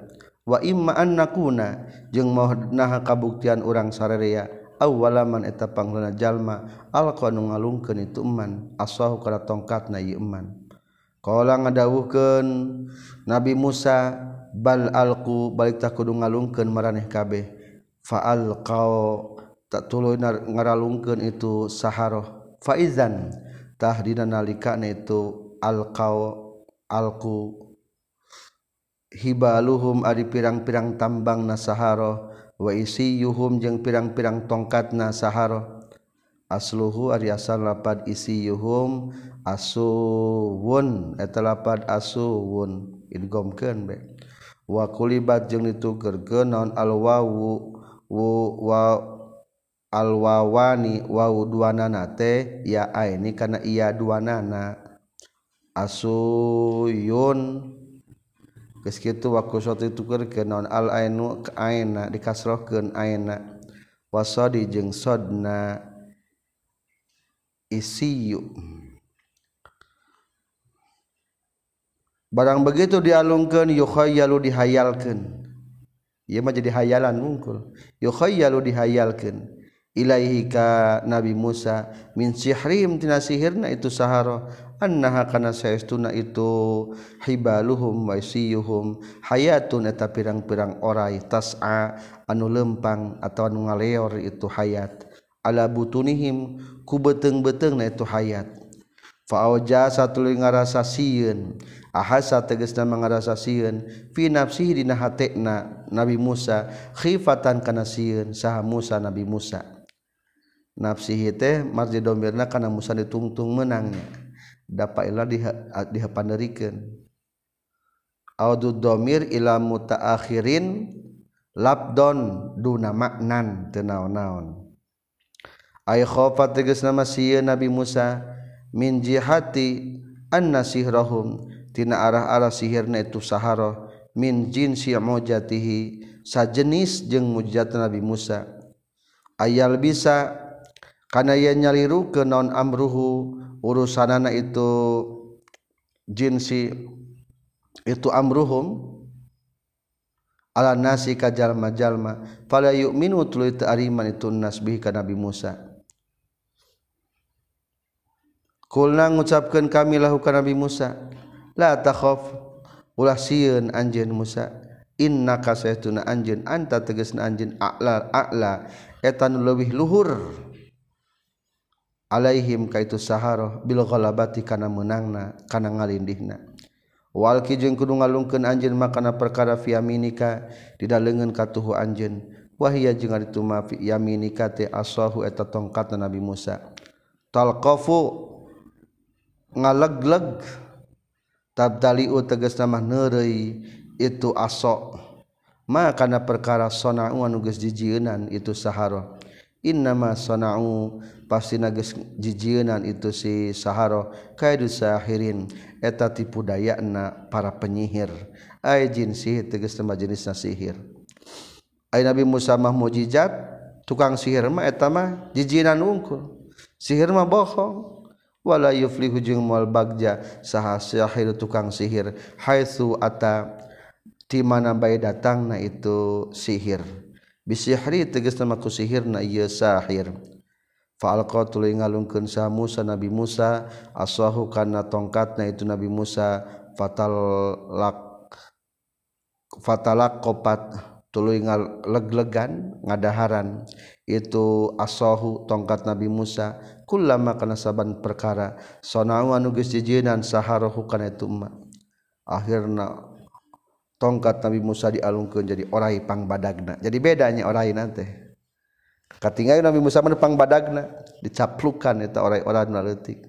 Wa imma annakuna jeung moh naha kabuktian urang sararea awalaman eta panglana jalma alqanu ngalungkeun itu eman asahu kana tongkatna ieu eman. Qala ngadawuhkeun Nabi Musa bal alku balik tak kudu ngalungkeun maraneh kabeh. Faal kau tak tuluy ngaralungkeun itu saharoh. Faizan tahdina nalika itu alqau alku hibaluhum ari pirang-pirang tambang na saharo wa isi yuhum jeung pirang-pirang tongkat saharo. Asluhu ari asal lapad isi yuhum asuwun eta lapad asuwun. Idgomkeun be. Wa kulibat jeung ditukeurkeun naon alwawu wa alwawani wau duanana teh ya aini kana iya duanana. Asuyun geus kitu wa kusoti tukeurkeun naon al ainu ka aina dikasrohkeun aina. Wasadi jeung sodna isiyu. Barang begitu dialungkeun yukhayyalu dihayalkeun. Ieu mah jadi hayalan mungkul. Yukhayyalu dihayalkeun. ilaihika Nabi Musa min sihrim tina sihirna itu sahara annaha kana saestuna itu hibaluhum wa siyuhum hayatun eta pirang-pirang orai tas'a anu lempang atau anu ngaleor itu hayat. Ala butunihim ku beteng-betengna itu hayat. Fa awjasa tuluy ngarasa sieun ahasa tegasna mangarasa sieun fi nafsihi dina hatena Nabi Musa khifatan kana sieun saha Musa Nabi Musa. nafsihi teh marji domirna kana Musa ditungtung menangnya. Dapat ilah dihapanderikeun. Audu domir ila mutaakhirin labdon duna maknan teu naon-naon. Ay khofa tegasna masieun nabi Musa min jihati anna sihrahum tina arah-arah sihirna itu sahara min jinsi mujatihi sajenis jeung mujat nabi Musa. Ayal bisa karena ia nyaliru ke non amruhu urusanana itu jinsi itu amruhum ala nasi kajalma jalma fala yu'minu tuluy ta'riman itu nasbih ka Nabi Musa. Kulna ngucapkan kami lahu ka Nabi Musa la takhaf ulah sieun anjeun Musa. Innaka saytuna anjeun anta tegasna anjeun a'la a'la. Eta nu leuwih luhur. Alaihim kaitu bil ghalabati kana menangna kana ngalindihna. Walki jeung kudu ngalungkeun anjeun makana perkara fi yaminika dida ka tuhu anjeun. Wahia jeung ari tuma fi yaminika te asahu eta tongkat Nabi Musa. Talqafu ngalegleg tabdaliu tegasna mah neureuy itu asok ma kana perkara sona'u anu geus jijieunan itu sahara innama sana'u. Pasti nages jijienan itu si saharo. Kaidu sahirin eta tipu dayana para penyihir. Ay jin sihir tegas tema jenisna sihir. Ay Nabi Musa mah mujizat tukang sihir mah eta mah jijienan unggul. Sihir mah bohong. Wala yuflihu jeung moal bagja saha sahir tukang sihir haitsu ata ti mana bae datangna itu sihir. Bisihri tegas nama ku sihirna ieu sahir. Fa'alqa tuluy ngalungkeun sa Musa Nabi Musa. Asahu kana tongkatna itu Nabi Musa. Fatal lak fatalak kopat tuluy ngaleglegan ngadaharan. Itu asahu tongkat Nabi Musa. Kullama kana saban perkara. Sonau anu geus jijienan saharahu kana itu umma akhirna tongkat Nabi Musa dialungkan jadi orai pangbadagna. Jadi bedanya orai nanti katingayu Nabi Musa mah pangbadagna dicaplukan eta orai-orai naletik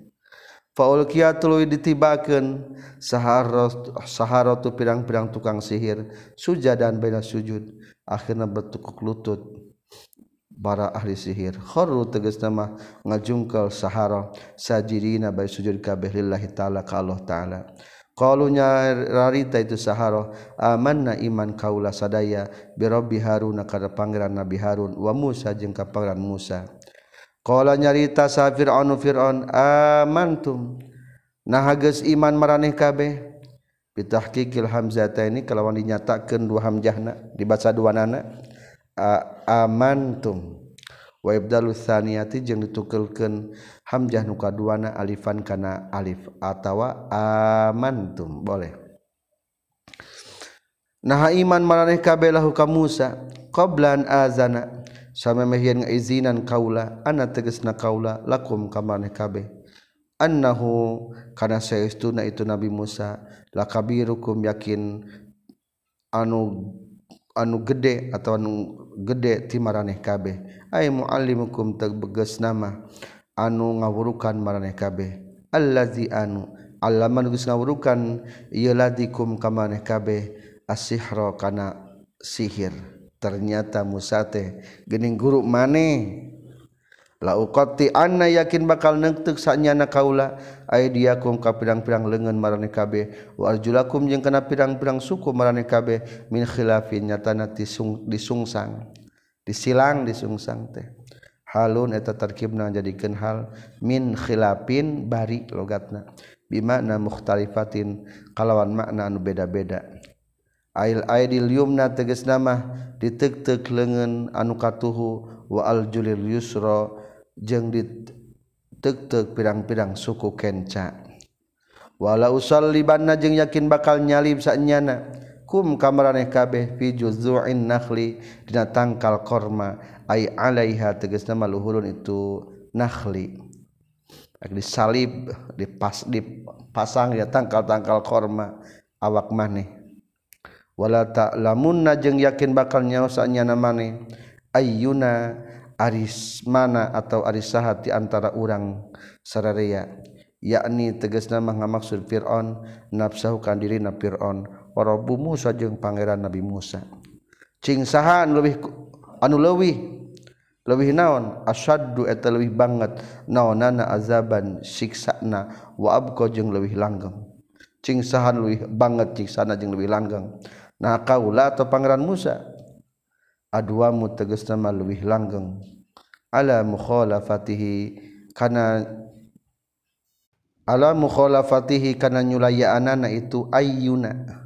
Faul kia tuluy ditibakan saharot saharot tu pirang-pirang tukang sihir sujud dan beda sujud akhirnya bertukuk lutut para ahli sihir. Khorru tegas nama ngajungkal sahara sajirina bay sujud kabeh lillahi ta'ala ka Allah ta'ala. Qalunya rarita itu saharo amanna iman kaula sadaya bi Rabbi haruna kada pangeran Nabi Harun wa Musa jeung ka pangeran Musa. Qala nyarita sa Fir'aun Fir'aun amantum? Nah geus iman maraneh kabeh. Bitahqiqil hamzataini kalawan dinyatakeun dua hamjahna dibaca dua nana. Amantum. waibdalusaniati jeung ditukelken hamjah nukaduana alifan kana alif atawa amantum. Boleh. Nah iman maraneh kabelahu ka Musa qoblan azana. Sama mehian ngaizinan kaula ana tegesna kaula lakum ka maraneh kabeh. Annahu kana saestuna itu Nabi Musa lakabirukum yakin anu anu gede atau anu gede ti maraneh kabeh. ay muallimukum tebeges nama anu ngawurukan maraneh kabeh. Allazi anu allama nugus ngawurukan ieu ladikum ka maraneh kabeh asihra kana sihir. Ternyata Musa teh gening guru maneh. La uqati anna yakin bakal neuteup sanyana kaula aydiakum ka pirang-pirang lengan maraneh kabeh wa arjulakum jeung kana pirang-pirang suku maraneh kabeh min khilafin nyatana disung, disungsang. disilang disungsang teh. Halun eta tarkibna jadikeun hal min khilafin bari logatna. Bimakna mukhtalifatin kalawan makna anu beda-beda. Ail aidil yumna tegas nama ditek-tek leungeun anu katuhu wa al julil yusra jeung ditek-tek pirang-pirang suku kenca. Wala usallibanna jeung yakin bakal nyalib sanyana. kum kamaraneh kabeh fi juzu'in nakhli dina tangkal korma. Ay alaiha tegasna maluhurun itu nakhli. Disalib dipas dipasang ya tangkal-tangkal korma. Awak maneh. Wala ta'lamunna jeung yakin bakal nyaosanya na maneh. Ayyuna aris mana atau aris sahat di antara urang sararea yakni tegasna mah ngamaksud Fir'aun nafsahu kan diri na Fir'aun. warobu Musa jeung Pangeran Nabi Musa. Cing sahaan lebih anu leuwih lebih naon? Asyaddu eta leuwih banget. Naonana azaban siksana. Wa abqa jeung leuwih langgeng. Cing sahaan leuwih banget siksana jeung leuwih langgeng. Nah kaula atau Pangeran Musa? Aduamu tegasna nama leuwih langgeng. Ala mukhalafatihi kana ala mukhalafatihi kana nyulayaanana itu ayyuna.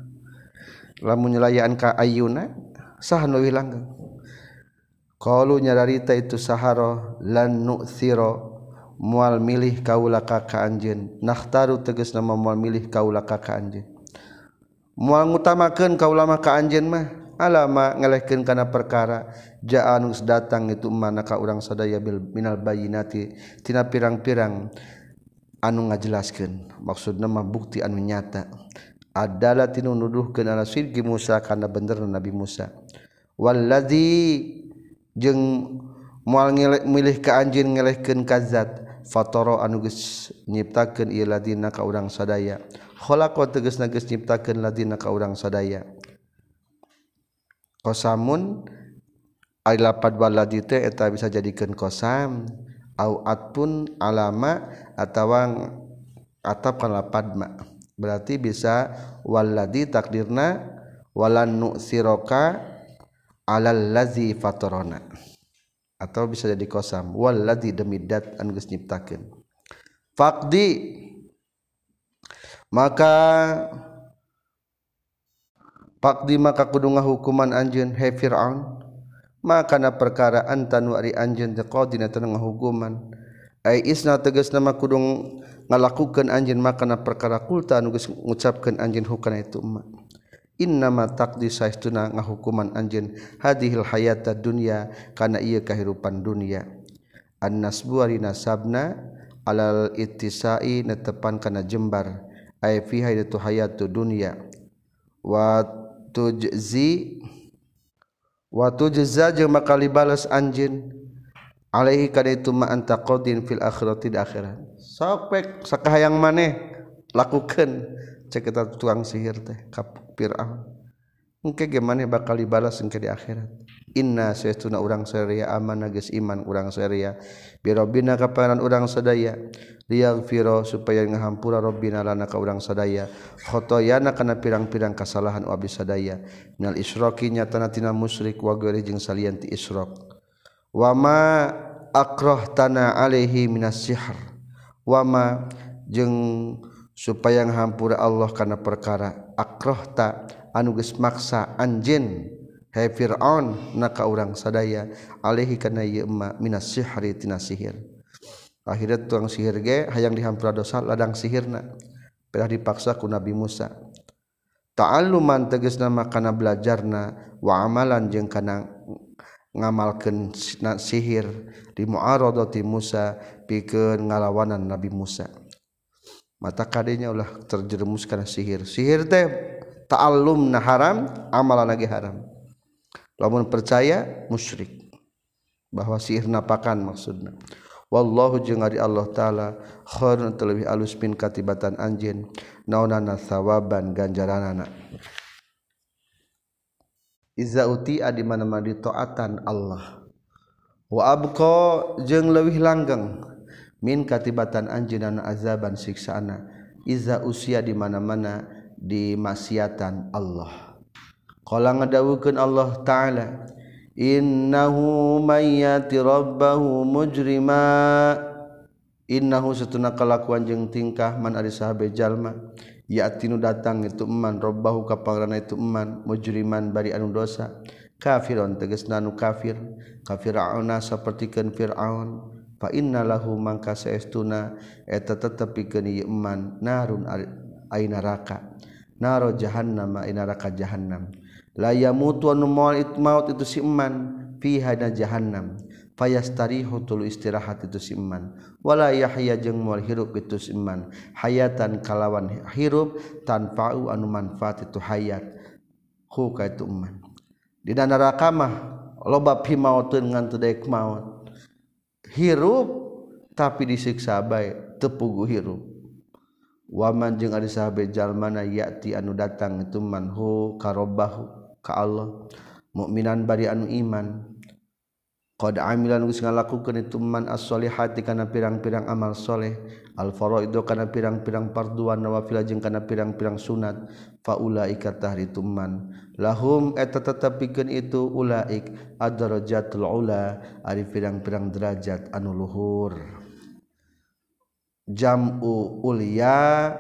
lamun nyelayan ka ayuna sah nu langgeng. Qalu nyararita itu saharo lan nu'thiro mual milih kaula ka ka anjeun. Nakhtaru tegas nama mual milih kaula ka ka anjeun. Mual ngutamakeun kaula mah ka anjeun mah alama ngelehkeun kana perkara. Ja'an datang itu mana ka urang sadaya bil minal bayinati. Tina pirang-pirang anu ngajelaskeun. Maksudna mah bukti anu nyata. adalah tinu nuduh ke nana sirgi Musa karena bener Nabi Musa. Waladzi jeng mual milih ke anjin ngelehkeun kazat fatoro anu geus nyiptakeun ieu ladina ka urang sadaya. Khalaqa tegasna geus nyiptakeun ladina ka urang sadaya. Qasamun ai lapad eta bisa jadikeun qasam. Au atpun alama atawa atap kan lapad berarti bisa waladi takdirna walan nusiroka alal lazi fatorona atau bisa jadi kosam waladi demi dat anggus nyiptakan fakdi maka fakdi maka kudunga hukuman anjun he Fir'aun maka na perkara antan wari anjun teqadina tengah hukuman ai isna tegas nama kudung ngalakukan anjin makana perkara kulta nugus ngucapkeun anjin hukana itu emak innama takdi saistuna ngahukuman anjin hadihil hayata dunia kana ieu kahirupan dunia an-nasbu ari nasabna alal ittisai netepan kana jembar. Ay fi hayatu hayatu dunia wa tujzi wa tujza jeung bakal dibales anjin. alaihi kana itu ma anta qadin fil akhirati akhirat. Sok pek sakahayang maneh lakukeun cek eta tukang sihir teh ka Firaun. Engke ge maneh bakal dibalas engke di akhirat. Inna saytuna urang sadaya amanah geus iman urang sadaya bi rabbina ka urang sadaya. Liyaghfira supaya ngahampura rabbina lana ka urang sadaya. Khotoyana kana pirang-pirang kasalahan wa sadaya. Minal isyraki nyatana tina musyrik wa gairi jeung salian ti isyraq wama akroh tanah Alehi Minashihar wama jeng supaya hampura Allah karena perkara akrohta anuges maksa anjin Hai Fir'aun naka orang sadaya Alehi karena yema minas sihri tina sihir. Akhirnya tuang sihir ge hayang dihampura dosa ladang sihirna. Pernah dipaksa ku Nabi Musa. Ta'alluman tegas nama kana belajarna wa amalan jeung kana ngamalkan sihir di muaradati Musa pikeun ngalawanan Nabi Musa. Mata kadenya ulah terjerumus kana sihir. Sihir teh ta'allum na haram amalan lagi haram. Lamun percaya musyrik. Bahwa sihir napakan maksudna. Wallahu jeung ari Allah taala khairun lebih alus min katibatan anjeun naonana sawaban ganjaranana. iza utia di mana-mana ditaatan Allah. Wa abqa jeung leuwih langgeng. Min katibatan anjeunna azaban siksaana iza usia di mana-mana di maksiatan Allah. Qala ngadawukeun Allah taala innahu may yati rabbahu mujrima. Innahu satuna kalakuan jeung tingkah man ari sahabe jalma. yatinu datang itu eman robbahu ka pangrana itu eman mujriman bari anu dosa. Kafiron tegasna nu kafir. Kafirauna sapertikeun fir'aun. Fa inna lahu mangka saestuna eta tetepikeun ieu eman narun ai neraka naro jahannam ai neraka jahannam. La yamutu anu maut itu si eman fiha jahannam. fayastarihu tulu istirahat itu siman wala yahya jeung moal hirup itu siman hayatan kalawan hirup tanfa'u anu manfaat itu hayat. Hu ka itu iman. Di neraka mah loba pimautun ngan teu daek maut. Hirup tapi disiksa bae tepugu hirup. Waman jeung ari sahabat jalmana yati anu datang itu manhu karobahu ka Allah. Mukminan bari anu iman. Qad amilan geus ngalakukeun itu man as-solihati kana pirang-pirang amal soleh. Al faraidu kana pirang-pirang parduan nawafil jeung kana pirang-pirang sunat. Fa ulaika tahritu man lahum eta tetepikeun itu ulaik ad-darajatul ula ari pirang-pirang derajat anu luhur. Jam'u ulia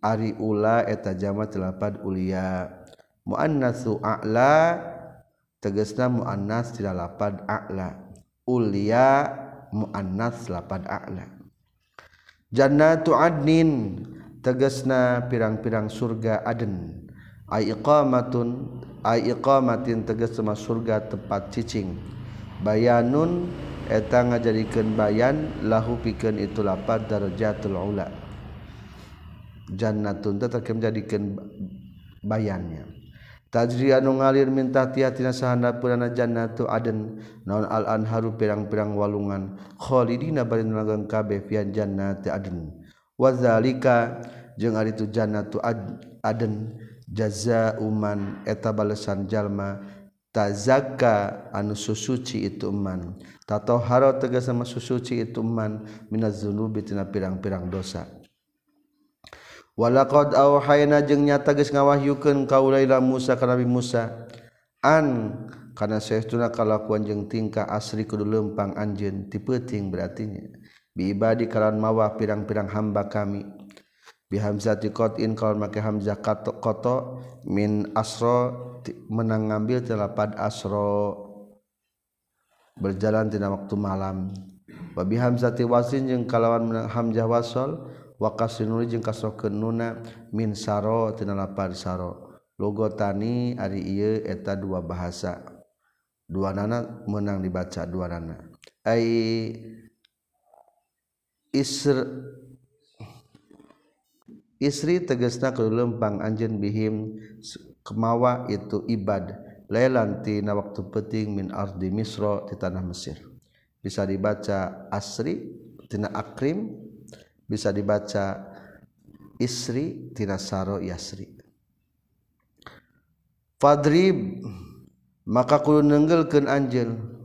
ari ula eta jamat lapad ulia. Muannatsu a'la tegesna muannas tidak lapad a'la. Ulia muannas lapad a'la. Jannatu adnin. Tegesna pirang-pirang surga aden ay iqamatun ay iqamatin tegas sama surga tempat cicing. Bayanun eta ngajadikeun bayan lahu pikeun itu lapad darajatul ula. Jannatun tetep menjadikan bayannya Tajri anu ngalir minta tiatina sahana purana jannatu aden naon al anharu pirang-pirang walungan. Khalidina bari nulagang kabeh fian jannati aden. Wa zalika jeung ari tu jannatu aden jazauman eta balasan jalma tazakka anu susuci itu man. Tatohara tegas sama susuci itu man minaz dzunubi tina pirang-pirang dosa. walaqad auhayna jeung nyata geus ngawahyukeun ka ulaila Musa ka Nabi Musa. An kana saestuna kalakuan jeung tingkah asri kudu lempang anjeun ti peuting berartinya. Bi ibadi kalawan mawah pirang-pirang hamba kami. Bi hamzati qatin kalawan make hamzah qato min asra menang ngambil telapad asra berjalan tina waktu malam. Wa bi hamzati wasin jeung kalawan menang hamzah wasal wakasinuli jeung kasokeun nuna min saro tina lapan saro. Logotani ari ieu eta dua bahasa. Dua nana menang dibaca dua nana. Ai isr istri tegesna kelempang anjen bihim kemawa itu ibad. Lailanti tina waktu peting min ardi misro di tanah Mesir. Bisa dibaca asri tina akrim bisa dibaca isri tinasaro yasri. Fadrib maka kudu nenggelkeun anjeun.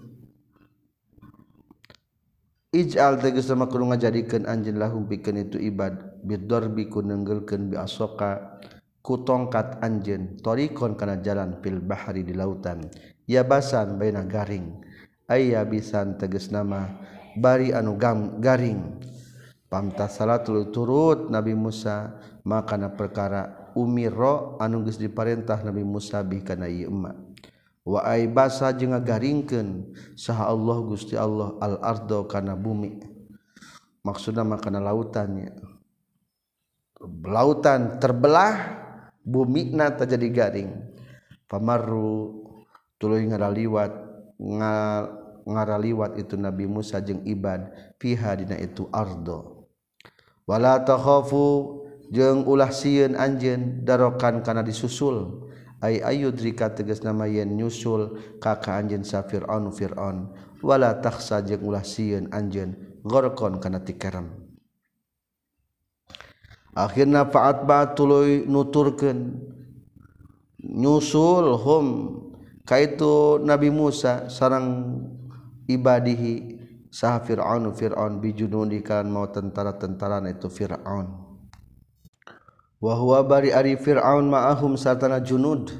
Ij'al tegas sama kudu ngajadikeun anjeun lahum pikeun itu ibad. Bidorbi ku nenggelkeun bi asoka. Ku tongkat anjeun torikon kana jalan fil bahari di lautan. Ya basan baina garing. Ayya bisan tegas nama bari anu gam garing pamta salat turut Nabi Musa makana perkara umiro anu geus diparentah Nabi Musa bi kana ieu emma wa aibasa jeung ngagaringkeun saha Allah Gusti Allah al ardo kana bumi. Maksudna makana lautannya lautan terbelah bumi na terjadi garing. Pamaru tuluy ngaraliwat ngaraliwat itu Nabi Musa jeung ibad fiha dina itu ardo. Wala takhafu jeung ulah sieun anjeun darokan kana disusul. Ay ayudrika tegas nama yen nyusul ka ka anjeun sa fir'aun fir'aun. Wala takhsa jeung ulah sieun anjeun gorkon kana tikaram akhirna fa'at ba tuluy nuturkeun. Nyusul hum kaitu Nabi Musa sarang ibadihi sah Fir'aun Fir'aun bijunudi kan mau tentara-tentara itu Fir'aun. Wa huwa bari ari Fir'aun ma'ahum satana junud.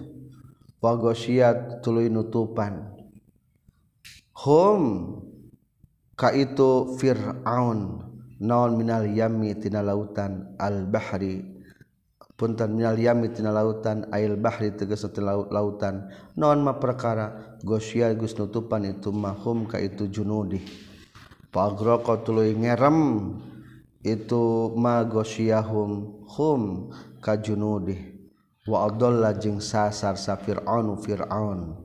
Wa ghasyiyat tuluy nutupan. Hum ka itu Fir'aun naon minal yammi tina lautan al bahri. Punten minal yammi tina lautan ail bahri tegas tina lautan. Naon ma perkara gosya gus nutupan itu mahum ka itu junudi pagroko tuluy ngerem itu ma gosyahum hum ka junudi wa adalla jeung sasar sa fir'aun fir'aun.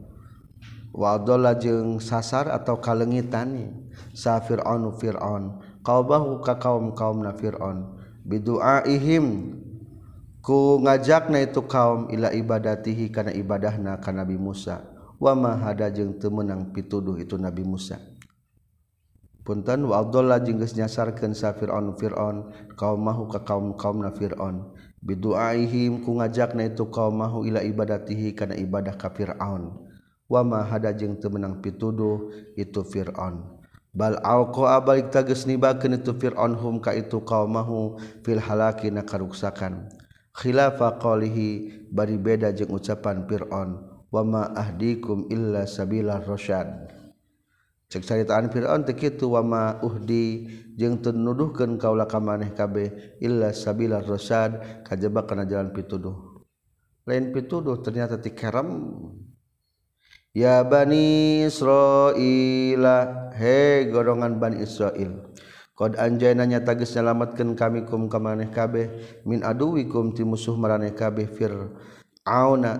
Wa adalla jeung sasar atau kalengitan sa fir'aun fir'aun. Qaubahu ka kaum-kaumna fir'aun. Bidu'aihim ku ngajakna itu kaum ila ibadatihi kana ibadahna ka Nabi Musa. Wa ma hada jeung teu meunang pituduh itu Nabi Musa punten wa Abdullah jeung geus nyasarkeun sa Firaun Firaun qaumahu ka kaum-kaumna Firaun. Biduaihim ku ngajakna itu qaumahu ila ibadatihi kana ibadah ka Firaun. Wa ma hada jeung teu meunang pituduh itu Firaun. Bal alqa abalik tages nibakeun itu fir'aun hum ka itu qaumahu fil halaki na karuksakan. Khilafa qalihi bari beda jeung ucapan fir'aun. Wa ma ahdikum illa sabilar rasyad. cek ceritaan Fir'aun teu kitu wa ma uhdi jeung teu nuduhkeun kaula ka maneh kabeh illa sabilar rasyad. Kajaba kana jalan pituduh. Lain pituduh ternyata tikeram ya bani israila he golongan bani israil Qad anjayna nyata geus nyalametkeun kami kum ka maneh kabeh min aduwikum ti musuh maraneh kabeh fir'auna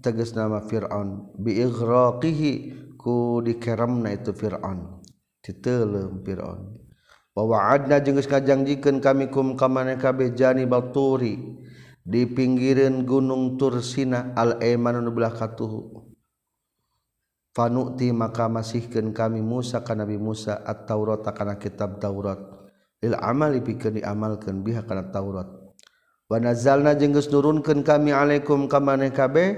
tegas nama fir'aun bi ighraqihi ku dikeremna itu Fir'aun. Titelem Fir'aun. Bahwa adna jenggus ngajangjikan kami kum kamane kabe jani balturi. Di pinggiran gunung Tursina al emanun belah katuhu fanuti maka masihkan kami Musa kana Nabi Musa at Taurat kana kitab Taurat. Lil amali pikeun diamalkeun biha kana Taurat. Wa nazalna jeung geus nurunkeun kami alaikum ka maneh kabe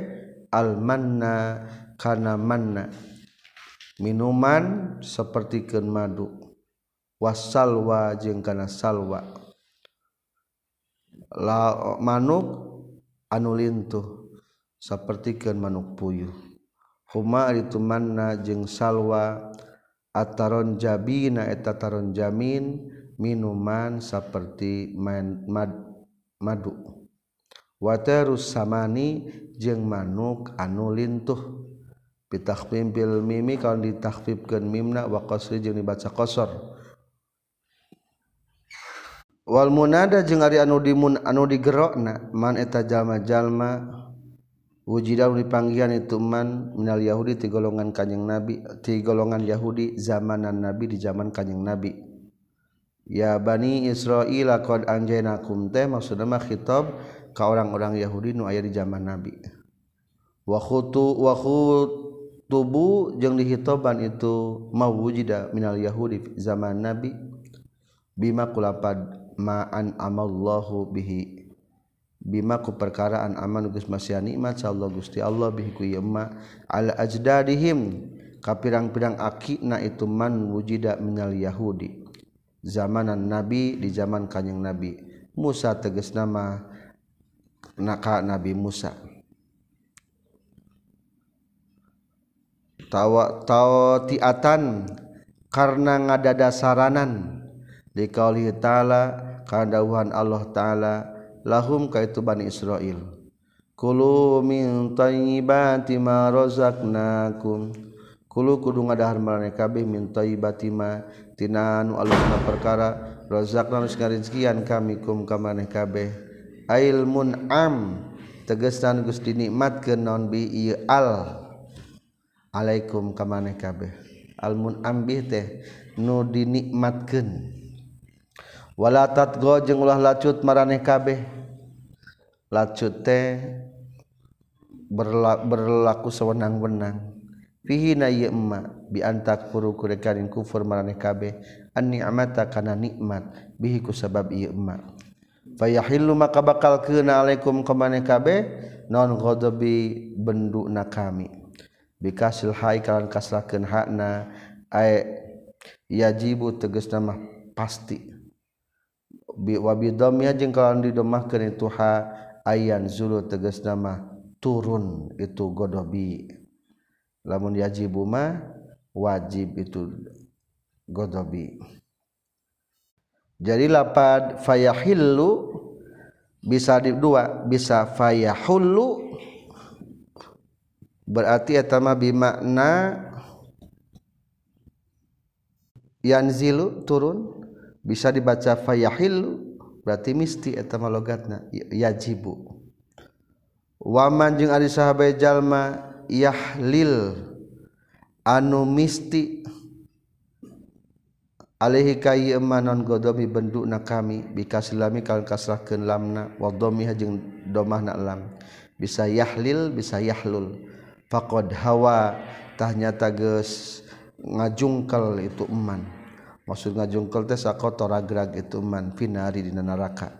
al manna kana manna. minuman seperti ke madu. Wasalwa jeung kana salwa la manuk anu lintuh seperti ke manuk puyuh. Huma itu manna jeung salwa ataron jabina eta taron jamin minuman seperti main mad, madu. Waterus samani jeung manuk anu lintuh. pitakfim bil mimi kalau ditakfifkeun mimna wa qasri jeung dibaca qasar wal munada jeung ari anu dimun anu digerokna man eta jalma-jalma wujida dipanggian itu man minal yahudi ti golongan kanjing nabi ti golongan yahudi zamanan nabi di zaman kanjing nabi. Ya bani israil qad anjaynakum teh maksudna mah khitab ka orang-orang yahudi nu aya di zaman nabi. Wa khutu wa khut tubuh jeung dihitoban itu mau wujida minal Yahudi zaman Nabi bima kulapad ma'an amallahu bihi bima ku perkaraan aman geus masya nikmat Allah Gusti Allah bihi ku yema ala ajdadihim. Ka pirang-pirang akina itu man wujida minal Yahudi. Zamanan Nabi di zaman kanjeng Nabi. Musa tegas nama naka Nabi Musa. tawa tiatan karena ngadada saranan dikauli ta'ala karena Allah ta'ala lahum kaitu Bani Israel kulu min tayyibati ma razaqnakum. Kulu kudu ngadahar marane kabeh min tayyibati ma tina anu alusna perkara razaqna nu ngarizkian kami kum ka maneh kabeh. Ailmun am tegesan geus dinikmatkeun naon bi? Al. alaikum ka maneh kabeh. Almun ambih teh nu dinikmatkeun. Wala tatgo jeung ulah lacut maraneh kabeh. Lacut teh berla, berlaku sewenang-wenang. Fihi na ieu emma bi antak furu kurekanin kufur maraneh kabeh. An ni'mata kana nikmat bihi ku sabab ieu emma. Fayahillu maka bakal keuna alaikum ka maneh kabeh. Non ghadabi benduna kami. Bikasil hai kalan kasrakeun hakna ay yajibu tegas nama pasti. Bi wa bidomnya jeung kalan didomahkeun itu ha ayan zulu tegas nama turun itu godobi. Lamun yajibu ma wajib itu godobi. Jadi lapad fayahillu bisa di dua bisa fayahullu berarti etama bimakna yanzilu turun. Bisa dibaca fayahillu berarti misti etama logatna yajibu. Waman jeung ari sahabat jalma yahlil anu misti. Alaihi kayy emanon godomi bendukna kami bikasilami kal kasrahkeun lamna wa dhammiha jeung domahna lam. Bisa yahlil bisa yahlul faqad hawa tahnyata geus ngajungkel itu eman. Maksud ngajungkel teh sakotor agrag itu eman finari dina neraka.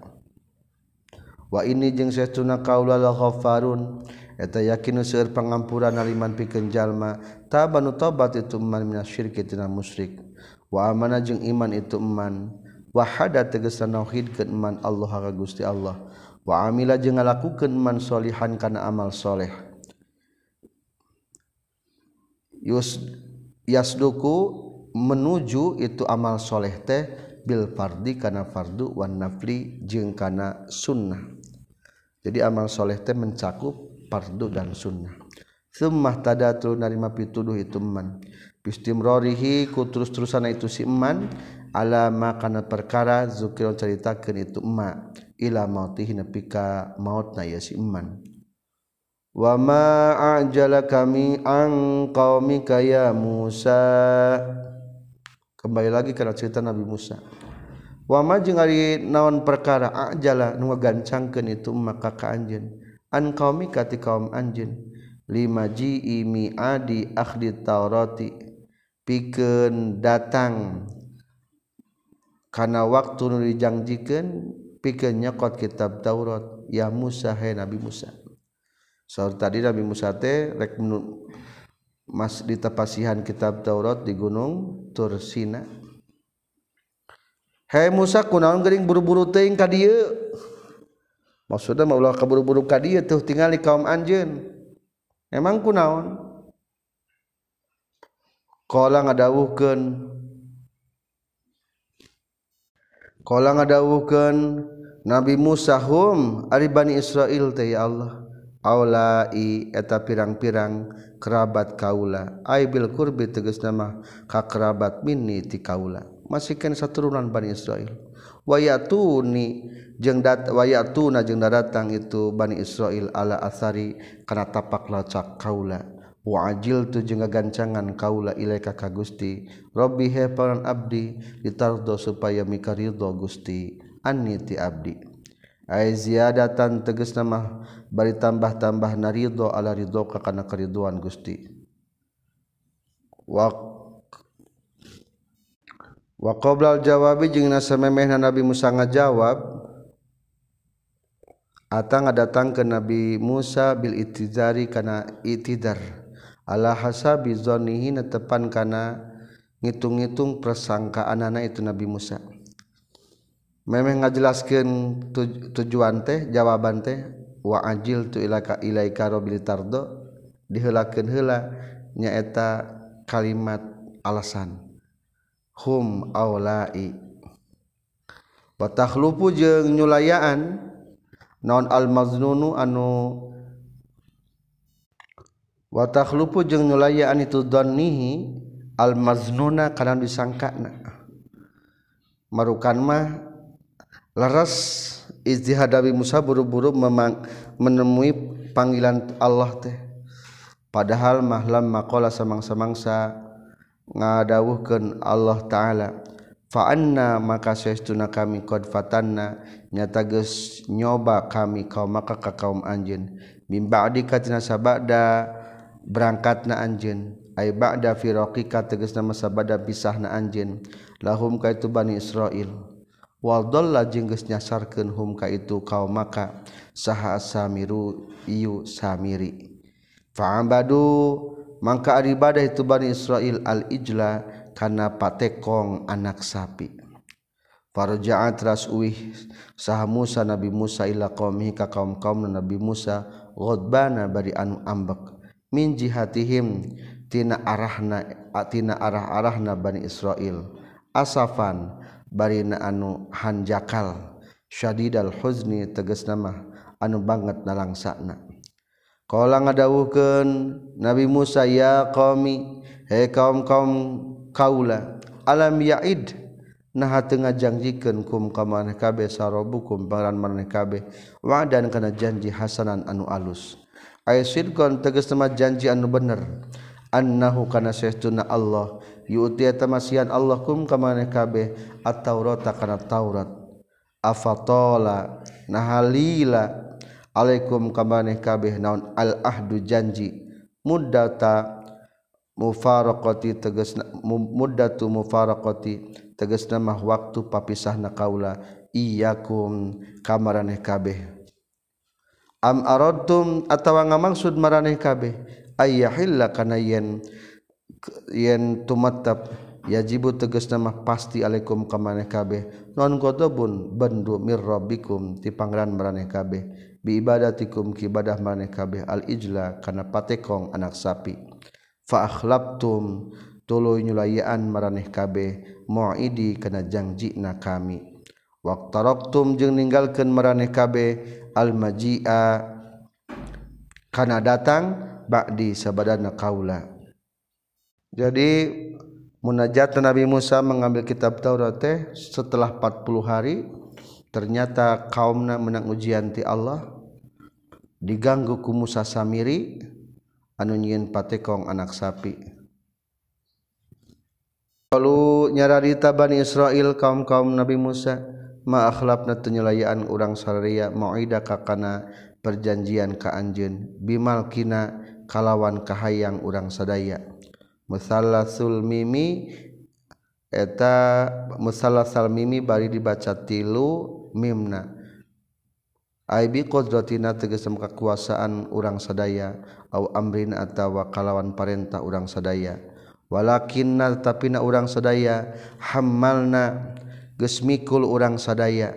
Wa ini jeung saestuna kaula la ghafarun. Eta yakin seueur pangampuran aliman pikeun jalma tabanu tobat itu eman minasyirki tina musyrik. Wa amana jeung iman itu eman. Wahada tegesan nauhidkeun eman Allah ka Gusti Allah. Wa amila jeung ngalakukeun man solihan kana amal soleh. Yus yasduku menuju itu amal soleh teh bil fardi kana fardu wan nafli jeung kana sunnah. Jadi amal soleh teh mencakup fardu dan sunnah. Sumah tadatu narima pituduh itu man. Bistimrorihi ku terus-terusan itu si eman alama kana perkara zukiron ceritakeun itu emak ila mautihi nepi ka mautna ya si eman wa ma ajala kami an qaumika ya Musa. Kembali lagi kana cerita Nabi Musa. Wama jeung ari naon perkara ajala nu gancangkeun itu maka ka anjeun. An qaumi ka ti kaum anjeun. Lima ji mi adi akhdi taurati. Pikeun datang. Kana waktu nu dijangjikeun pikeun nyekot kitab Taurat. Ya Musa hai Nabi Musa Saur tadi Nabi Musa teh rek mas di tepasihan kitab Taurat di gunung Tursina Hei Musa kunaon gering buru-buru teuing ka dieu maksudnya maulah kaburu-buru ka dieu tuh tinggal di kaum anjeun. Emang kunaon? Qala ngadawuhkeun. Qala ngadawuhkeun Nabi Musa hum ari Bani Israil teh ya Allah. Aulai eta pirang-pirang kerabat kaula. Aibil kurbi tegas nama ka kerabat mini ti kaula. Masihkan saturunan Bani Israel. Wayatuni jeung dat wayatuna jeung datang itu Bani Israel ala asari kana tapak lacak kaula. Wa ajil tu jeung gagancangan kaula ilaika ka Gusti. Rabbi he abdi ditardo supaya mikaridho Gusti. Anni ti abdi. Ay ziyadatan tegas nama bari tambah-tambah naridho ala ridho ka kana keriduan Gusti. Wa wa qoblal jawabi jeung memehna Nabi Musa ngajawab atang ngadatang ke Nabi Musa bil itizari kana itidar. Ala hasabi zannihi netepan kana ngitung-ngitung persangkaan anak itu Nabi Musa memang ngajelaskan tujuan teh jawaban teh wa ajil tu ilaka ilaika rabbil tardo diheulakeun heula nyaeta kalimat alasan. Hum aulai. Wa takhlufu jeung nyulayaan non al maznunu anu wa takhlufu jeung nyulayaan itu dhannihi al maznuna kana disangkana. Marukan mah leres istihadawi Musa buru-buru menemui panggilan Allah teh. Padahal mahlam maqala samang-samangsa ngadawuhkeun Allah taala. Faanna maka saestuna kami qad fatanna nyata geus nyoba kami kaum maka ka kaum anjeun mim ba'di katina sabada berangkatna anjeun ay ba'da firaqika tegasna masa bada pisahna anjeun lahum ka itu bani Israil Waldollah jengges nyasarkan hum ka itu kau maka saha samiru iyu samiri. Fa'ambadu mangka ibadah itu Bani Israel al-ijla karena patekong anak sapi. Farja'at ras uih saha Musa Nabi Musa ila qaumihi ka kaum-kaum Nabi Musa ghadbana bari anu ambek min jihatihim tina arahna atina arah-arahna Bani Israel asafan barina anu hanjakal. Syadidal huzni teges nama anu banget nalangsana. Kala ngadawuhkeun Nabi Musa ya qaumi he kaum-kaum kaula alam yaid? Nah teu ngajangjikeun kum ka maneh kabeh sarobukum baran maneh kabeh wa'dan kana janji hasanan anu alus. Ay sidqan tegas nama janji anu bener. Annahu kana sayyiduna Allah. yuutiatamasian Allah kum ka maneh kabeh at-taurata kana Taurat. Afatola nahalila alaikum ka maneh kabeh naon al ahdu janji. Muddata mufaraqati tegasna muddatu mufaraqati tegasna mah waktu papisahna kaula. Iyyakum kamaraneh kabeh. Am aradtum atawa ngamaksud maraneh kabeh? Ayyahilla kana yen yen tumatab yajibu tegas nama pasti alaikum kamaneh kabeh. Non godobun bendu mir rabbikum ti pangran maraneh kabeh. Bi ibadatikum ki ibadah maraneh kabeh. Al ijla kana patekong anak sapi. Fa akhlabtum tuluy nyulayaan maraneh kabeh. Muidi kana jangjina kami. Waqtaraktum jeung ninggalkeun maraneh kabeh. Al majia kana datang ba'di sabadana kaula. Jadi munajat Nabi Musa mengambil kitab Taurat teh setelah 40 hari ternyata kaumna menang ujianti Allah diganggu ku Musa Samiri anu patekong anak sapi. Kalau nyararita Bani Israel kaum-kaum Nabi Musa maakhlapna tenyelayaan urang sarria mauida kakana perjanjian ka anjeun bimal kina kalawan kahayang urang sadaya musalasul mimi eta musalasal mimi bari dibaca tilu mimna. Aibi qudratina tegesem kekuasaan urang sadaya au amrin atawa kalawan parentah urang sadaya. Walakinna tapina urang sadaya hammalna geus mikul urang sadaya.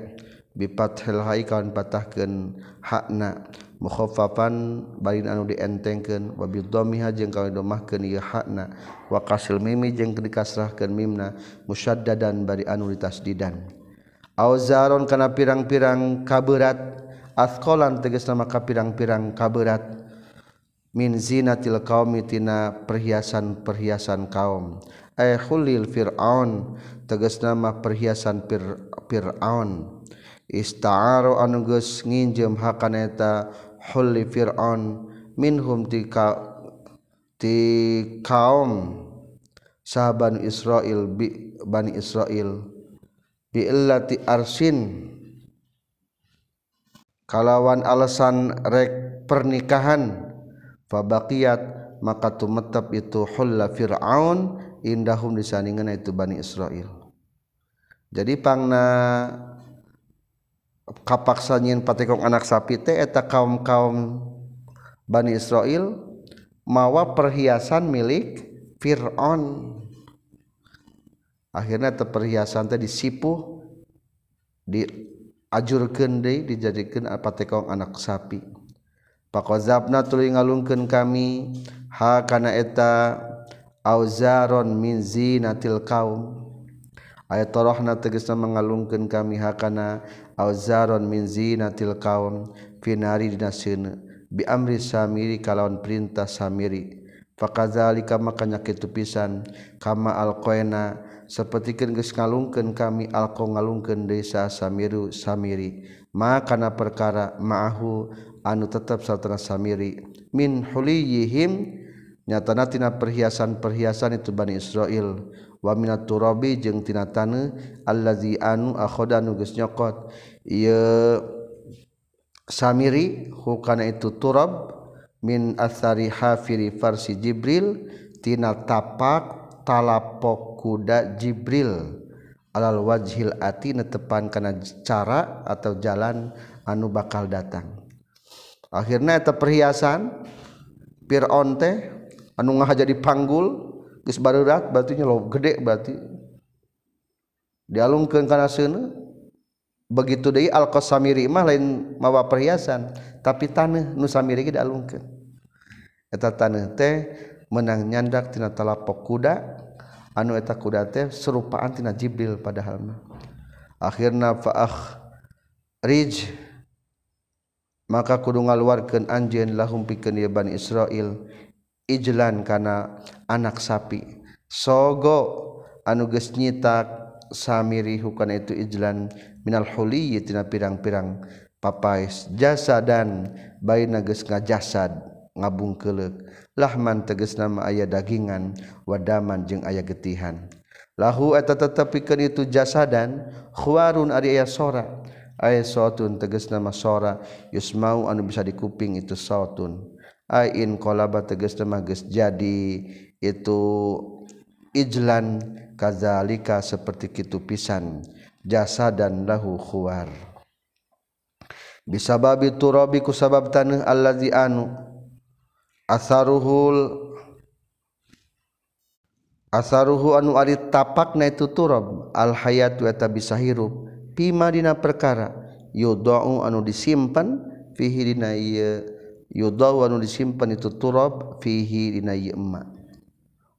Bifathil hai kawan patahkeun hakna. mukhaffafan barin anu dientengkeun wa bidhammiha jeung kana domahkeun ieu hakna wa kasil mimi jeung dikasrahkeun mimna musyaddadan bari anu ditasdidan. Auzaron kana pirang-pirang kaberat asqalan tegas nama ka pirang-pirang kaberat min zinatil qaumi tina perhiasan-perhiasan kaum. Ay khulil fir'aun tegas nama perhiasan fir'aun. Ista'aru anu geus nginjem hakaneta hulli fir'aun minhum ti ka, ti kaum sahaban Israel bi bani Israel bi illati arsin. Kalawan alasan rek pernikahan fabaqiat maka tumetep itu hulla fir'aun indahum disandingan itu Bani Israel jadi pangna kapaksa nyin patekong anak sapi teh eta kaum kaum Bani Israel mawa perhiasan milik Fir'aun. Akhirnya perhiasan teh disipuh di ajurkeun deui dijadikeun patekong anak sapi. Pakozabna tuluy ngalungkeun kami ha kana eta auzaron min zinatil kaum. Ayat torohna tegasna mengalungkeun kami hakana auzaron min zinatil qaum Finari dinasune bi amri Samiri kalawan perintah Samiri. Fakazalika makanya kitu pisan kama alqaina sapertikeun geus ngalungkeun kami alqa ngalungkeun desa Samiru Samiri. Maka perkara ma'ahu anu tetep satana Samiri. Min huliyihim nyatana tina perhiasan-perhiasan itu Bani Israil wa minat turabi jeung tina taneuh allazi anu akhoda nu geus nyokot. ieu Samiri hukana itu turab min asari hafiri farsi Jibril tina tapak talapok kuda Jibril. Alal wajhil ati netepan kana cara atau jalan anu bakal datang. Akhirnya eta perhiasan Fir'aun teh anu ngahaja dipanggul geus barurat berarti lo gede berarti. Dialungkeun kana seuneu. begitu deui al-qasamiri mah lain mawa perhiasan tapi tanah nu samiri ge dialungkeun. Eta tanah teh menang nyandak tina talapok kuda anu eta kuda teh serupaan tina Jibril padahal mah. Akhirna faakh rij maka kudu ngaluarkeun anjeun lahum pikeun ieu Bani Israil ijlan kana anak sapi. Sogo anu geus nyitak samiri hukana itu ijlan minal huliyi tina pirang-pirang papais. Jasadan bayi nages ngajasad ngabung kelek lahman teges nama ayah dagingan wadaman jeng ayah getihan. Lahu eta tetepikeun itu jasadan khuarun ari aya sora. Aya sautun tegas nama sora yusmau anu bisa dikuping itu sautun. Ain kolaba tegas nama geus jadi itu ijlan kazalika seperti kitu pisan. jasa dan lahu khuwar. Bisa babi turabi ku sabab tanah allazi anu asaruhul asaruhu anu ari tapak na itu turab al hayat wa bisa hirup pima dina perkara yudau anu disimpan fihi dina ieu yudau anu disimpan itu turab fihi dina ieu emma.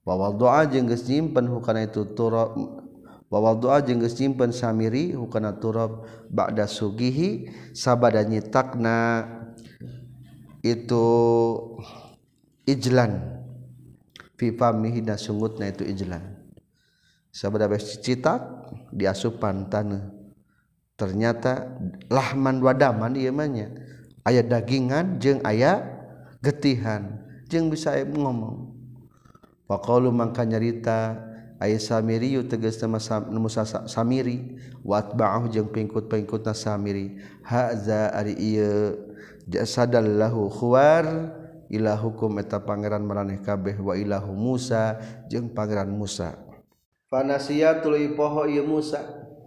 Wa wadaa jeung geus nyimpen hukana itu turab wa wadaa jeung geus nyimpen samiri hukana turab ba'da sugihi sabada nyitakna itu ijlan. Fi famihi da sungutna itu ijlan. Sabada beus citak diasupan tanah. Ternyata lahman wadaman ieu mah nya. Aya dagingan jeung aya getihan. Jeung bisa ngomong. Faqalu mangka nyarita aya samiri teges nama Musa Samiri. Watba'ahu jeung pengikut-pengikutna Samiri. Haza ari ieu jasadal lahu khuwar. Hukum eta pangeran maraneh kabeh wa ilahu Musa jeung pangeran Musa. Fanasia tuluy poho ieu Musa.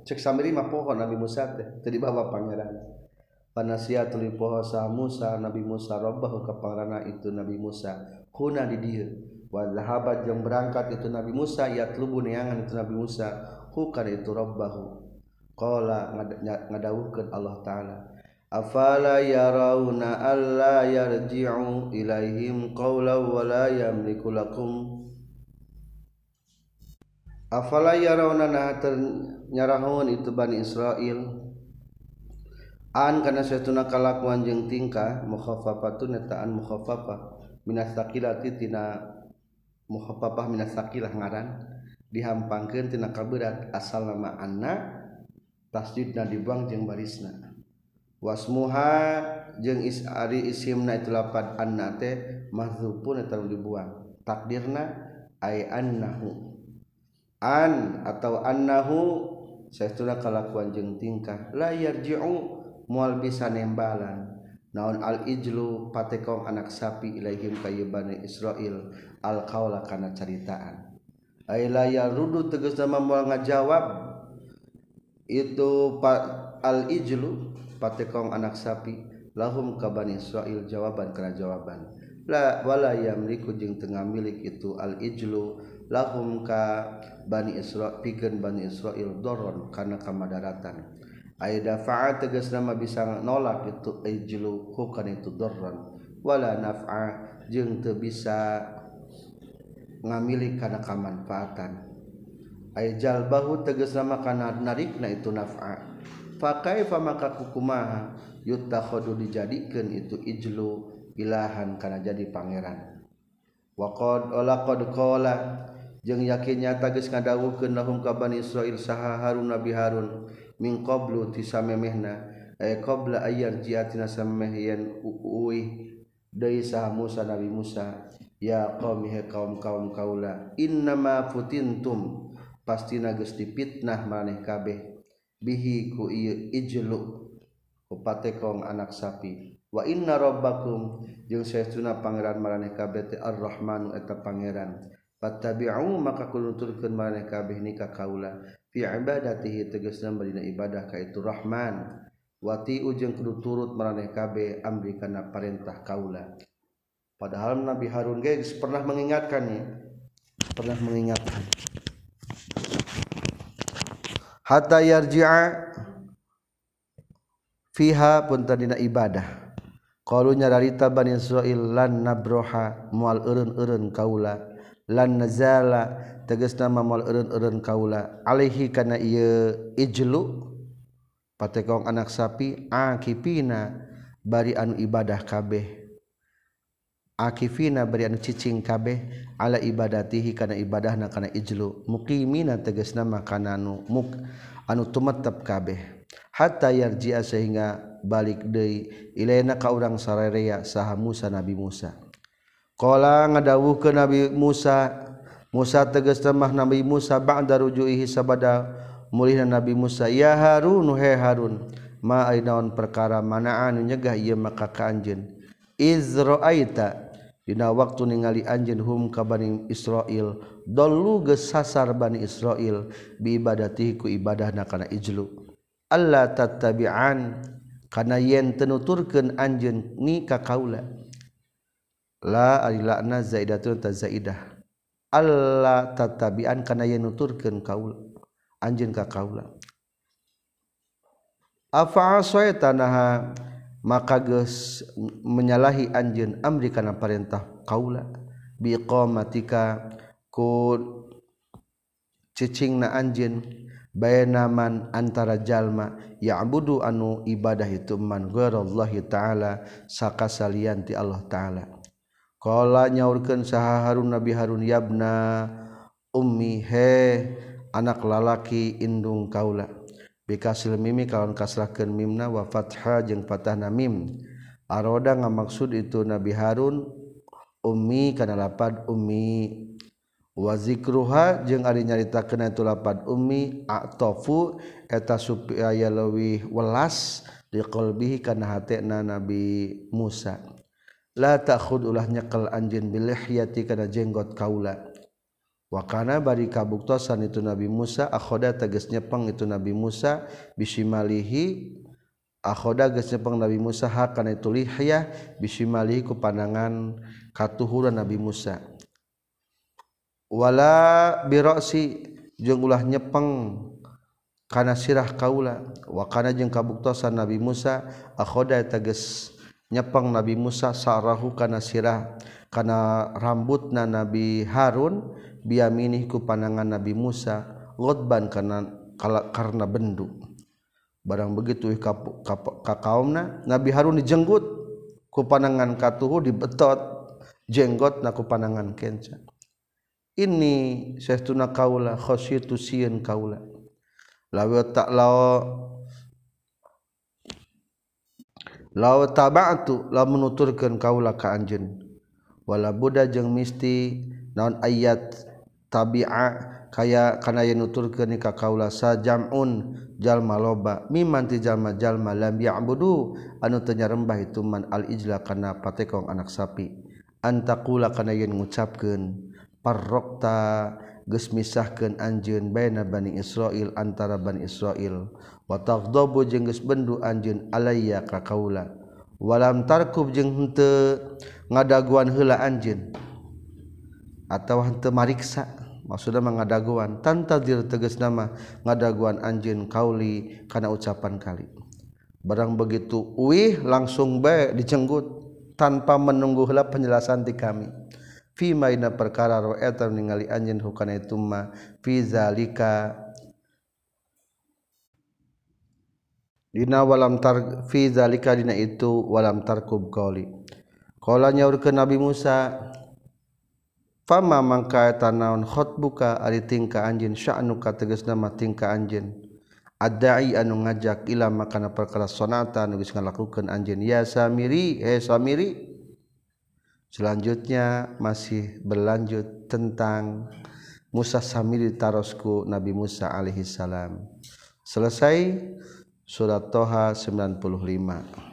Cek Samiri mah poho Nabi Musa teh teu dibawa pangeran. Panasiatul tuluy poho sa Musa Nabi Musa robbahu ka pangerana itu Nabi Musa. Kuna di dieu. Wa zahabat yang berangkat itu Nabi Musa yatlubu neangan itu Nabi Musa. Hukar itu robbahu qala ngadawuhkeun Allah taala. Afala yarawna alla yarji'u ilaihim qawla wa la yamliku lakum. Afala yarawna nah nyarahun itu Bani Israel. Karena saya tunakalakuan jeng tingkah mukhafafatun netaan mukhafafah minas sakilati tina muhapapah minasakilah ngaran. Dihampangkeun tina kaberat asal nama anna tasjidna dibuang jeung barisna. Wasmuha jeung is ari isimna itu lapan anna teh mahdzufun eta dibuang. Takdirna ay annahu. An atau annahu saya kalakuan jeung tingkah. La yarji'u moal bisa nembalan. Naon al ijlu patekong anak sapi ilaihim kayu bani Israel alkaula karena ceritaan. Ailaya rudu tegas nama mual ngajawab. Itu al ijlu patekong anak sapi. Lahum kabani soil jawaban karena jawaban. La wala yamliku jeung tengah milik itu al ijlu lahum ka bani Isra pikeun bani Israil doron karena kamadaratan aida fa'a tegas nama bisa nolak itu ijlu ku kana itu doron. Wala naf'a jeung teu bisa ngamili kana kamanfaatan Aijal bahu teges nama kana narikna itu naf'a. Fakai maka kukumaha yutakhodu dijadikan itu ijlu ilahan kana jadi pangeran. Waqad ola qad qala jeung yakinnya tagis ngadawuhkeun lahum kabani Israil saha Harun Nabi Harun min qablu tisamemehna ay qabla ayyar jiatina samehyan uwi deui saha Musa Nabi Musa. ya qaumihe kaum-kaum kaula innama futintum. Pasti geus dipitnah maneh kabeh. Bihi ku ieu ijlu. Upate kaum anak sapi. Wa inna rabbakum. Jeung saestuna pangeran maneh kabeh teh ar-rahmanu eta pangeran. Fattabi'u maka kunuturkeun maneh kabeh nika kaula. Fi ibadatihi tegasna dina ibadah ka itu rahman. Wati ujung kudu turut maneh kabeh amri kana perintah kaula. Padahal Nabi Harun guys pernah mengingatkannya. Pernah mengingatkan. Hatta yarji'a fiha pun tadina ibadah. Qalu nyarita bani Israil lan nabroha mual eureun-eureun kaula. Lan nazala tegasna mual eureun-eureun kaula. Alaihi kana ieu ijlu. Patekong anak sapi akipina. Bari anu ibadah kabeh akifina berian cicing kabeh ala ibadatihi kana ibadah na kana ijlu. Muqimina tegasna makana anu muk anu tumetep kabeh. Hatta yarji'a sehingga balik deui ilaina ka urang sarerea saha Musa Nabi Musa. Qala ngadawuhkeun Nabi Musa Musa tegas mah Nabi Musa ba'da rujuihi sabada mulihna Nabi Musa ya Harun oh, he Harun ma ainaon perkara mana'an nyegah ieu maka ka anjeun? Izra'aita Dina waktu ningali anjeun hum ka Bani Israil dolu gesasar Bani Israil biibadati ku ibadah na kana ijlu. Allah tattabi'an kana yen tenuturkeun anjeun ni ka kaula. La alilana zaidatun tazaidah Allah tattabi'an kana yen nuturkeun kaula anjeun ka kaula. Afa aswaitanaha maka geus menyalahi anjeun amri kana perintah kaula biqamatika ku cicingna anjeun. Bainaman antara jalma ya'budu anu ibadah itu man ghairallahi taala sakasalian ti Allah taala. Qala nyaurkeun saha Harun Nabi Harun yabna ummi he anak lalaki indung kaula. bikasil mimi kawan kasrahkan mimna wa fatha jeung patahna mim. Aroda ngamaksud itu Nabi Harun ummi kana lapad ummi. Wa zikruha jeung ari nyaritakeun itu lapad ummi atofu eta supaya leuwih welas di qalbihi kana hatena Nabi Musa. La ta'khud ulah nyekel anjeun bilihyati kana jenggot kaula. wakana bari kabuktosan itu Nabi Musa akhoda tegas nyepeng itu Nabi Musa bisimalihi akhoda geus nyepeng Nabi Musa hakana itu lihya bisimalihi ku pandangan katuhuran Nabi Musa. Wala birosi jeung ulah nyepeng kana sirah kaula. Wakana jeung kabuktosan Nabi Musa akhoda tegas nyepeng Nabi Musa sarahu kana sirah kana rambutna Nabi Harun biaminiku panangan Nabi Musa lotban karena karena bendu. Barang begitu ka kaumna Nabi Harun dijenggut. Ku panangan katuhu dibetot jenggot na ku panangan kenca. Ini saestuna kaula khasyitu sieun kaula. Lawa tak law law taba'tu la menuturkeun kaula ka anjeun. Wala buddha jeung misti naon ayat tabi'a kaya kana yen nuturkeun ka kaula sa jam'un jalma loba miman ti jalma jalma lam ya'budu anu teu nyarembah itu man al ijla kana patekong anak sapi. Antakula kana yen ngucapkeun parrokta geus misahkeun anjeun baina bani Israil antara bani Israil. Wa taghdabu jeung geus bendu anjeun alayya ka kaula. Walam tarkub jeung henteu ngadaguan heula anjeun. Atau henteu mariksa. Sudah mengadaguan. Tantadir teges nama ngadaguan anjin kauli karena ucapan kali. Barang begitu Uih langsung baik dicenggut tanpa menunggulah penjelasan di kami. Vimaina perkara roeter ningali anjin hukana itu ma fizalika dina walam tar fizalika dina itu walam tarkub qauli qala nyaur ke Nabi Musa fama mangka eta naon khotbuka ari tingka anjeun sya'nuka tegasna mah tingka anjeun. Adai anu ngajak ila makana perkara sonata anu geus ngalakukeun anjeun. Ya samiri he samiri. Selanjutnya masih berlanjut tentang Musa Samiri tarosku Nabi Musa alaihi salam selesai surat Toha 95